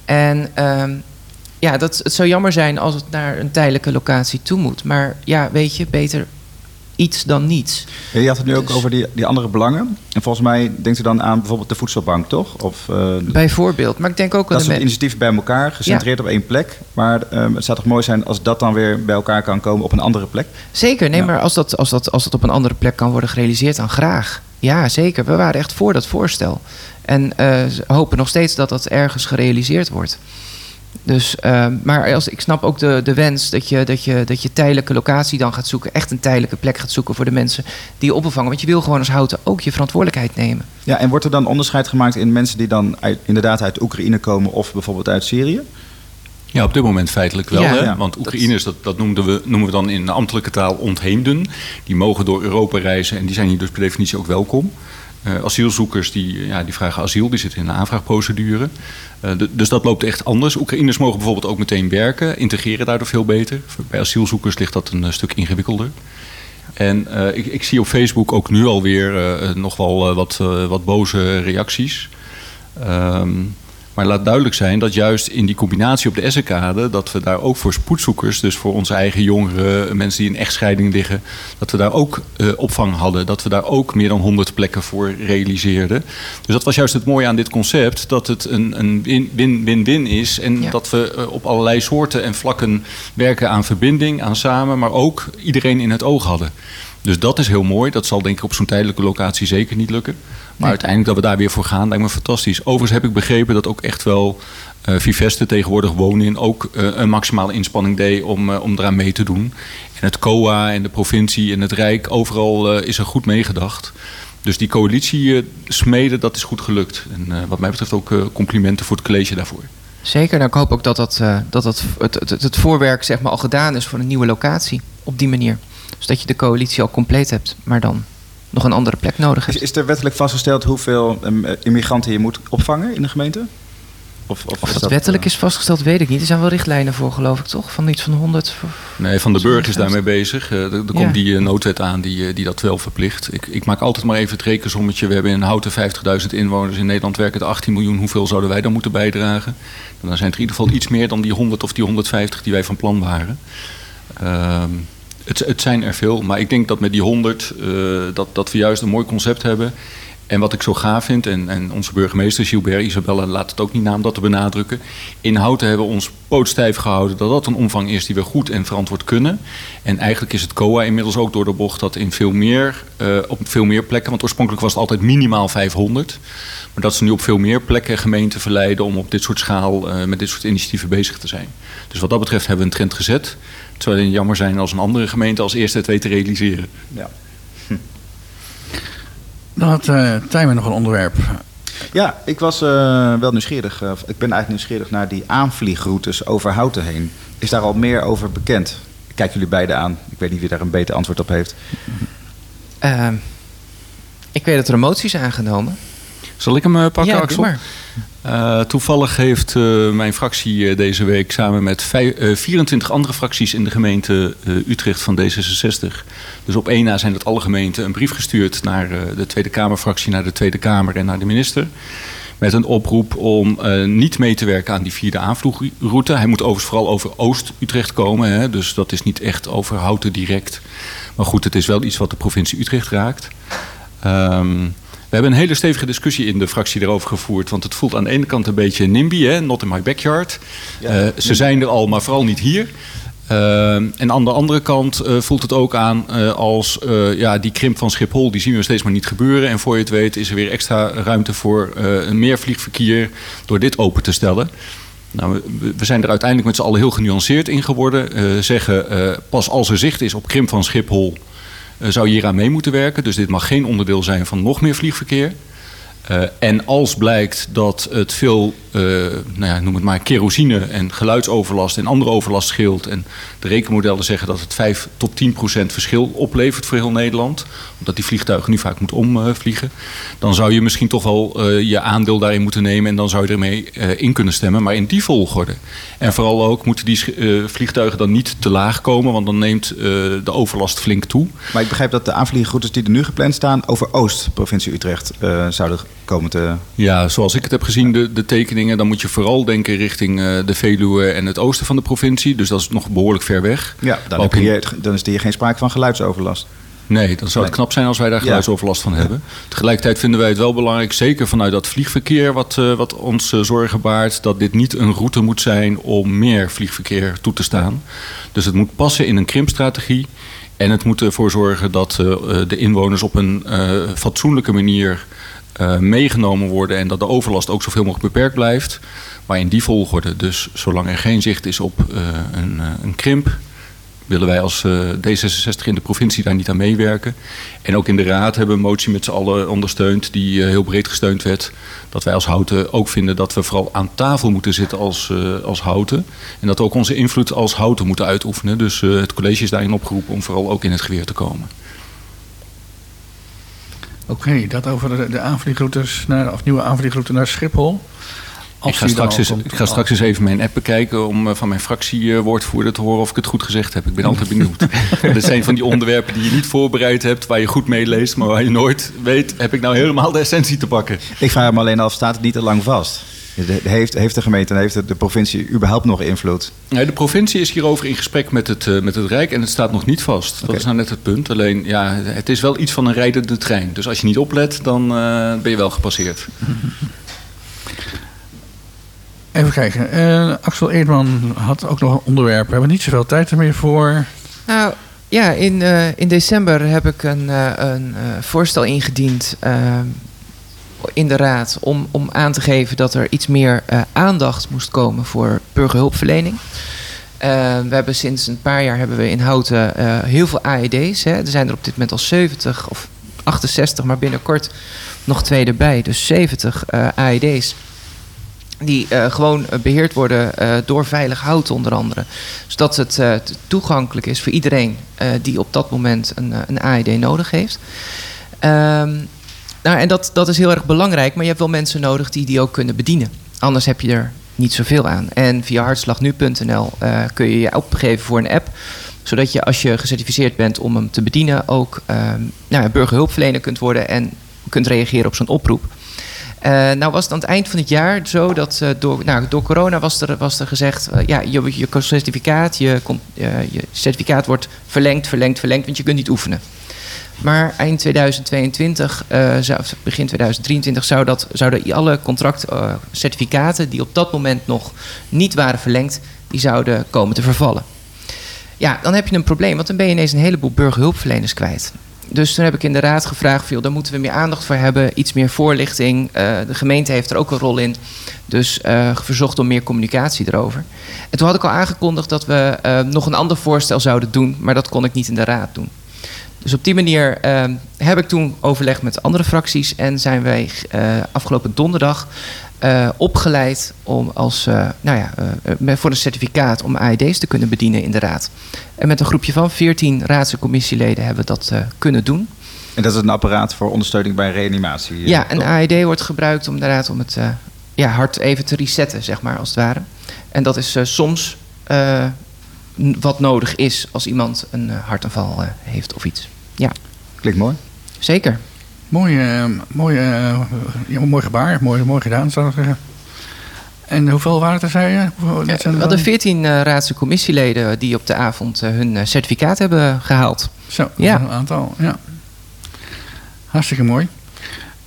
En ja, dat, het zou jammer zijn als het naar een tijdelijke locatie toe moet. Maar ja, weet je, beter iets dan niets. Je had het nu dus... ook over die, die andere belangen. En volgens mij denkt u dan aan bijvoorbeeld de voedselbank, toch? Of, uh, Bijvoorbeeld, maar ik denk ook... Dat soort initiatieven bij elkaar, gecentreerd ja. op één plek. Maar um, het zou toch mooi zijn als dat dan weer bij elkaar kan komen op een andere plek? Zeker, nee, ja. maar als dat, als, dat, als dat op een andere plek kan worden gerealiseerd, dan graag. Ja, zeker. We waren echt voor dat voorstel. En uh, hopen nog steeds dat dat ergens gerealiseerd wordt. Dus, uh, maar als, ik snap ook de, de wens dat je, dat, je, dat je tijdelijke locatie dan gaat zoeken. Echt een tijdelijke plek gaat zoeken voor de mensen die je opvangen. Want je wil gewoon als houten ook je verantwoordelijkheid nemen. Ja, en wordt er dan onderscheid gemaakt in mensen die dan inderdaad uit Oekraïne komen of bijvoorbeeld uit Syrië? Ja, op dit moment feitelijk wel. Ja, hè? Want Oekraïners, dat, dat noemden we, noemen we dan in ambtelijke taal ontheemden. Die mogen door Europa reizen en die zijn hier dus per definitie ook welkom. Uh, asielzoekers die, ja, die vragen asiel, die zitten in een aanvraagprocedure. Uh, de, dus dat loopt echt anders. Oekraïners mogen bijvoorbeeld ook meteen werken, integreren daardoor veel beter. Bij asielzoekers ligt dat een uh, stuk ingewikkelder. En ik, ik, zie op Facebook ook nu alweer nog wel wat, wat boze reacties. Um, maar laat duidelijk zijn dat juist in die combinatie op de Essenkade... dat we daar ook voor spoedzoekers, dus voor onze eigen jongeren... mensen die in echtscheiding liggen, dat we daar ook uh, opvang hadden. Dat we daar ook meer dan 100 plekken voor realiseerden. Dus dat was juist het mooie aan dit concept. Dat het een, een win-win-win is. En ja. dat we uh, op allerlei soorten en vlakken werken aan verbinding, aan samen... maar ook iedereen in het oog hadden. Dus dat is heel mooi. Dat zal denk ik op zo'n tijdelijke locatie zeker niet lukken. Maar uiteindelijk dat we daar weer voor gaan, lijkt me fantastisch. Overigens heb ik begrepen dat ook echt wel uh, Viveste tegenwoordig wonen in ook uh, een maximale inspanning deed om, uh, om eraan mee te doen. En het COA en de provincie en het Rijk, overal is er goed meegedacht. Dus die coalitie smeden, dat is goed gelukt. En wat mij betreft ook complimenten voor het college daarvoor. Zeker, nou, ik hoop ook dat, dat, dat, dat het, het, het voorwerk zeg maar, al gedaan is voor een nieuwe locatie. Op die manier. Dus dat je de coalitie al compleet hebt, maar dan nog een andere plek nodig. Is, is er wettelijk vastgesteld hoeveel um, immigranten je moet opvangen in de gemeente? Of, of, of dat, dat, wettelijk uh... is vastgesteld, weet ik niet. Er zijn wel richtlijnen voor, geloof ik, toch? Van iets van 100? Nee, Van de Burg is daarmee bezig. Uh, er, er ja. komt die uh, noodwet aan die, die dat wel verplicht. Ik, ik, maak altijd maar even het rekensommetje. We hebben in Houten 50.000 inwoners. In Nederland werken er 18 miljoen. Hoeveel zouden wij dan moeten bijdragen? En dan zijn het in ieder geval iets meer dan die 100 of die 150 die wij van plan waren. Uh, het, het, zijn er veel, maar ik denk dat met die 100 uh, dat, dat we juist een mooi concept hebben. En wat ik zo gaaf vind, en, en onze burgemeester Gilbert Isabelle laat het ook niet na om dat te benadrukken. In Houten hebben we ons pootstijf gehouden dat dat een omvang is die we goed en verantwoord kunnen. En eigenlijk is het COA inmiddels ook door de bocht dat in veel meer, eh, op veel meer plekken, want oorspronkelijk was het altijd minimaal 500. Maar dat ze nu op veel meer plekken gemeenten verleiden om op dit soort schaal eh, met dit soort initiatieven bezig te zijn. Dus wat dat betreft hebben we een trend gezet. Het zou alleen jammer zijn als een andere gemeente als eerste het weet te realiseren. Ja. Dan had uh, Tijmen nog een onderwerp. Ja, ik was eh, wel nieuwsgierig. eh, ik ben eigenlijk nieuwsgierig naar die aanvliegroutes over Houten heen. Is daar al meer over bekend? Ik kijk jullie beiden aan. Ik weet niet wie daar een beter antwoord op heeft. Ehm, ik weet dat er een motie is aangenomen. Zal ik hem eh, pakken, Ja, Axel? Eh, toevallig heeft eh, mijn fractie deze week samen met vijf- eh, 24 andere fracties in de gemeente Utrecht van D66. Dus op één na zijn dat alle gemeenten een brief gestuurd naar de Tweede Kamerfractie, naar de Tweede Kamer en naar de minister. Met een oproep om niet mee te werken aan die vierde aanvliegroute. Hij moet overigens vooral over Oost-Utrecht komen. Hè, dus dat is niet echt over Houten direct. Maar goed, het is wel iets wat de provincie Utrecht raakt. Ehm, we hebben een hele stevige discussie in de fractie erover gevoerd. Want het voelt aan de ene kant een beetje NIMBY, hè, not in my backyard. Eh, ze zijn er al, maar vooral niet hier. Ehm, en aan de andere kant eh, voelt het ook aan eh, als eh, ja, die krimp van Schiphol, die zien we steeds maar niet gebeuren. En voor je het weet is er weer extra ruimte voor eh, een meer vliegverkeer door dit open te stellen. Nou, we- we zijn er uiteindelijk met z'n allen heel genuanceerd in geworden. Eh, zeggen, eh, pas als er zicht is op krimp van Schiphol, eh, zou je hier aan mee moeten werken. Dus dit mag geen onderdeel zijn van nog meer vliegverkeer. Eh, en als blijkt dat het veel, eh, nou ja, noem het maar, kerosine en geluidsoverlast en andere overlast scheelt. En de rekenmodellen zeggen dat het 5 tot 10 procent verschil oplevert voor heel Nederland. Omdat die vliegtuigen nu vaak moeten omvliegen. dan zou je misschien toch wel eh, je aandeel daarin moeten nemen. En dan zou je ermee eh, in kunnen stemmen. Maar in die volgorde. En vooral ook moeten die eh, vliegtuigen dan niet te laag komen. Want dan neemt eh, de overlast flink toe. Maar ik begrijp dat de aanvliegroutes die er nu gepland staan... over Oost, provincie Utrecht, eh, zouden komen te... Ja, zoals ik het heb gezien, de, de tekeningen, dan moet je vooral denken richting eh, de Veluwe en het oosten van de provincie. Dus dat is nog behoorlijk ver weg. Ja, dan, Ook heb je, in- dan is er hier geen sprake van geluidsoverlast. Nee, dan zou het knap zijn als wij daar geluidsoverlast van hebben. Tegelijkertijd vinden wij het wel belangrijk, zeker vanuit dat vliegverkeer wat, eh, wat ons eh, zorgen baart, dat dit niet een route moet zijn om meer vliegverkeer toe te staan. Dus het moet passen in een krimpstrategie. En het moet ervoor zorgen dat eh, eh, de inwoners op een eh, fatsoenlijke manier eh, meegenomen worden en dat de overlast ook zoveel mogelijk beperkt blijft. Maar in die volgorde, dus zolang er geen zicht is op eh, een, eh, een krimp, willen wij als eh, D66 in de provincie daar niet aan meewerken. En ook in de raad hebben we een motie met z'n allen ondersteund, die heel breed gesteund werd. Dat wij als Houten ook vinden dat we vooral aan tafel moeten zitten als, als Houten. En dat we ook onze invloed als Houten moeten uitoefenen. Dus het college is daarin opgeroepen om vooral ook in het geweer te komen. Oké, dat over de, de aanvliegroutes naar, of nieuwe aanvliegroute naar Schiphol. Als Ik ga, straks eens, ik ga straks eens even mijn app bekijken om eh, van mijn fractiewoordvoerder te horen of ik het goed gezegd heb. Ik ben altijd benieuwd. *laughs* Dit zijn van die onderwerpen die je niet voorbereid hebt, waar je goed meeleest, maar waar je nooit weet, heb ik nou helemaal de essentie te pakken. Ik vraag me alleen af, staat het niet te lang vast? Heeft, heeft de gemeente en heeft de, de provincie überhaupt nog invloed? Nee, de provincie is hierover in gesprek met het, eh, met het Rijk en het staat nog niet vast. Dat is nou net het punt. Alleen, ja, het is wel iets van een rijdende trein. Dus als je niet oplet, dan eh, ben je wel gepasseerd. *laughs* Even kijken. Eh, Axel Eerdman had ook nog een onderwerp. We hebben niet zoveel tijd er meer voor. Nou ja, in, eh, in december heb ik een, eh, een eh, voorstel ingediend eh, in de Raad om, om aan te geven dat er iets meer eh, aandacht moest komen voor burgerhulpverlening. Eh, we hebben sinds een paar jaar hebben we in Houten eh, heel veel AED's. Hè. Er zijn er op dit moment al 70 of 68, maar binnenkort nog twee erbij. Dus 70 eh, AED's die gewoon eh, beheerd worden door Veilig Houten onder andere. Zodat het eh, t- toegankelijk is voor iedereen die op dat moment een, een AED nodig heeft. Ehm, nou, en dat, dat is heel erg belangrijk, maar je hebt wel mensen nodig die die ook kunnen bedienen. Anders heb je er niet zoveel aan. En via hartslagnu.nl eh, kun je je opgeven voor een app zodat je als je gecertificeerd bent om hem te bedienen ook ehm, nou, burgerhulpverlener kunt worden en kunt reageren op zo'n oproep. Eh, nou was het aan het eind van het jaar zo dat eh, door, nou, door corona was er, was er gezegd... eh, ja, je, je certificaat, je, eh, je certificaat wordt verlengd, verlengd, verlengd... want je kunt niet oefenen. Maar eind 2022, eh, zou, of begin 2023, zou dat, zouden alle contractcertificaten die op dat moment nog niet waren verlengd, die zouden komen te vervallen. Ja, dan heb je een probleem, want dan ben je ineens een heleboel burgerhulpverleners kwijt. Dus toen heb ik in de raad gevraagd, veel, daar moeten we meer aandacht voor hebben, iets meer voorlichting. Eh, de gemeente heeft er ook een rol in, dus eh, verzocht om meer communicatie erover. En toen had ik al aangekondigd dat we eh, nog een ander voorstel zouden doen, maar dat kon ik niet in de raad doen. Dus op die manier eh, heb ik toen overlegd met andere fracties en zijn wij eh, afgelopen donderdag eh, opgeleid om als, eh, nou ja, voor een certificaat om AED's te kunnen bedienen in de raad. En met een groepje van 14 raads- en commissieleden hebben we dat kunnen doen. En dat is een apparaat voor ondersteuning bij reanimatie. Ja, een? AED wordt gebruikt om inderdaad om het ja, hart even te resetten, zeg maar, als het ware. En dat is soms wat nodig is als iemand een hartaanval heeft of iets. Ja. Klinkt mooi. Zeker. Mooi, eh, mooi, ja, mooi gebaar, mooi, mooi gedaan zou ik zeggen. En hoeveel waren het er, zei je? Hoeveel- dat zijn We hadden dan? 14 eh raads- en commissieleden die op de avond hun certificaat hebben gehaald. Zo, Ja. een aantal, ja. Hartstikke mooi.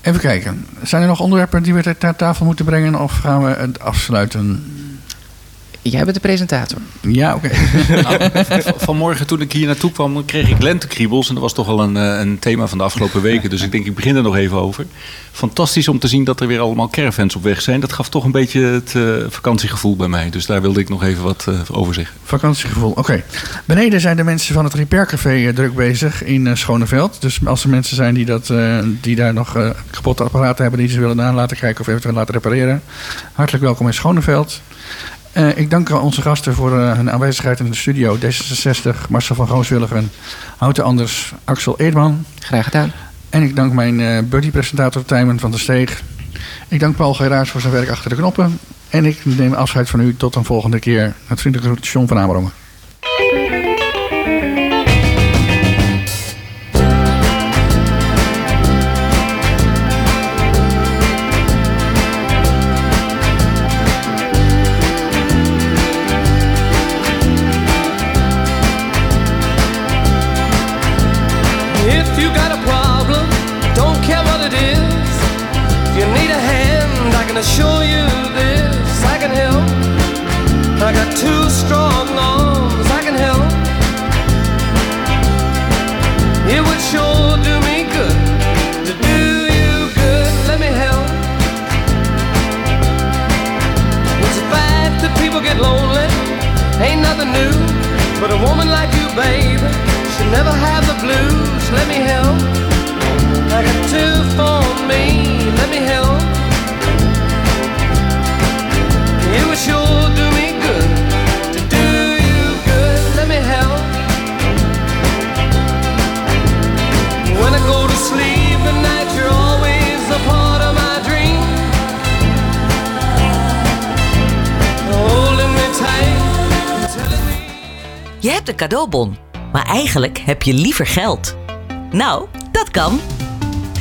Even kijken. Zijn er nog onderwerpen die we ter, ter tafel moeten brengen of gaan we het afsluiten? Jij bent de presentator. Ja, oké. *laughs* Nou, vanmorgen toen ik hier naartoe kwam, kreeg ik lentekriebels. En dat was toch wel een, eh, een thema van de afgelopen weken. Dus ik denk, ik begin er nog even over. Fantastisch om te zien dat er weer allemaal caravans op weg zijn. Dat gaf toch een beetje het eh, vakantiegevoel bij mij. Dus daar wilde ik nog even wat eh, over zeggen. Vakantiegevoel, oké. Beneden zijn de mensen van het Repaircafé druk bezig in Schoneveld. Dus als er mensen zijn die, dat, eh, die daar nog eh, kapotte apparaten hebben... die ze willen aan laten kijken of eventueel laten repareren... hartelijk welkom in Schoneveld. Eh, ik dank onze gasten voor eh, hun aanwezigheid in de studio. D66, Marcel van Gooswilligen, Houten Anders, Axel Eerdman. Graag gedaan. En ik dank mijn eh buddy-presentator Tijmen van der Steeg. Ik dank Paul Geraars voor zijn werk achter de knoppen. En ik neem afscheid van u tot een volgende keer. Het vriendelijke groet, John van Amerongen. Cadeaubon, maar eigenlijk heb je liever geld. Nou, dat kan.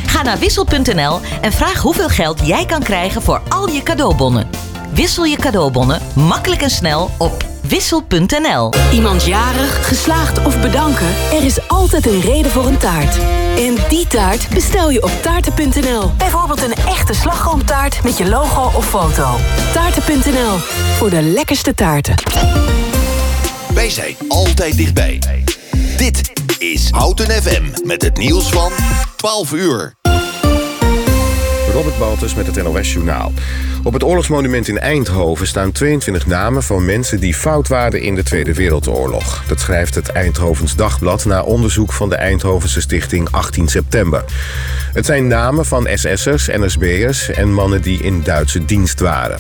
Ga naar wissel.nl en vraag hoeveel geld jij kan krijgen voor al je cadeaubonnen. Wissel je cadeaubonnen makkelijk en snel op wissel.nl. Iemand jarig, geslaagd of bedanken? Er is altijd een reden voor een taart. En die taart bestel je op taarten.nl. Bijvoorbeeld een echte slagroomtaart met je logo of foto. Taarten.nl, voor de lekkerste taarten. Wij zijn altijd dichtbij. Dit is Houten FM met het nieuws van 12 uur. Robert Baltus met het NOS Journaal. Op het oorlogsmonument in Eindhoven staan 22 namen van mensen die fout waren in de Tweede Wereldoorlog. Dat schrijft het Eindhovens Dagblad na onderzoek van de Eindhovense stichting 18 september. Het zijn namen van SS'ers, NSB'ers en mannen die in Duitse dienst waren.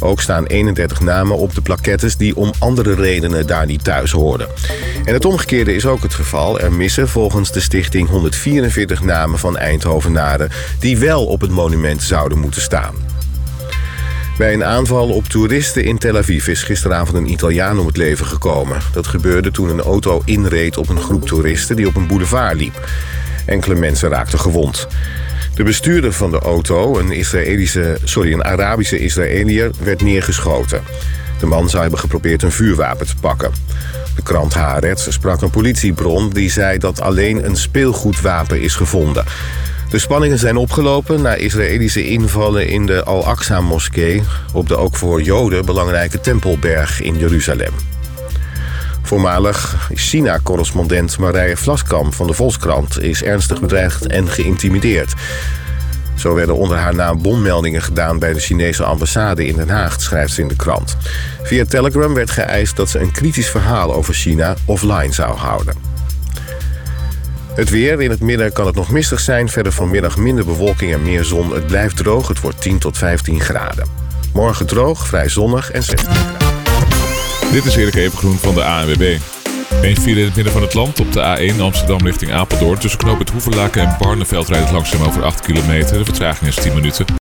Ook staan 31 namen op de plaquettes die om andere redenen daar niet thuis hoorden. En het omgekeerde is ook het geval. Er missen volgens de stichting 144 namen van Eindhovenaren die wel op het monument zouden moeten staan. Bij een aanval op toeristen in Tel Aviv is gisteravond een Italiaan om het leven gekomen. Dat gebeurde toen een auto inreed op een groep toeristen die op een boulevard liep. Enkele mensen raakten gewond. De bestuurder van de auto, een, Israëlische, sorry, een Arabische Israëliër, werd neergeschoten. De man zou hebben geprobeerd een vuurwapen te pakken. De krant Haaretz sprak een politiebron die zei dat alleen een speelgoedwapen is gevonden. De spanningen zijn opgelopen na Israëlische invallen in de Al-Aqsa-moskee... op de ook voor Joden belangrijke Tempelberg in Jeruzalem. Voormalig China-correspondent Marije Vlaskamp van de Volkskrant... is ernstig bedreigd en geïntimideerd. Zo werden onder haar naam bommeldingen gedaan bij de Chinese ambassade in Den Haag, schrijft ze in de krant. Via Telegram werd geëist dat ze een kritisch verhaal over China offline zou houden. Het weer. In het midden kan het nog mistig zijn. Verder vanmiddag minder bewolking en meer zon. Het blijft droog. Het wordt 10 tot 15 graden. Morgen droog, vrij zonnig en 16 graden. Dit is Erik Evengroen van de ANWB. Een file in het midden van het land op de A1 Amsterdam richting Apeldoorn. Tussen knoop het Hoeverlaken en Barneveld rijdt het langzaam over 8 kilometer. De vertraging is 10 minuten.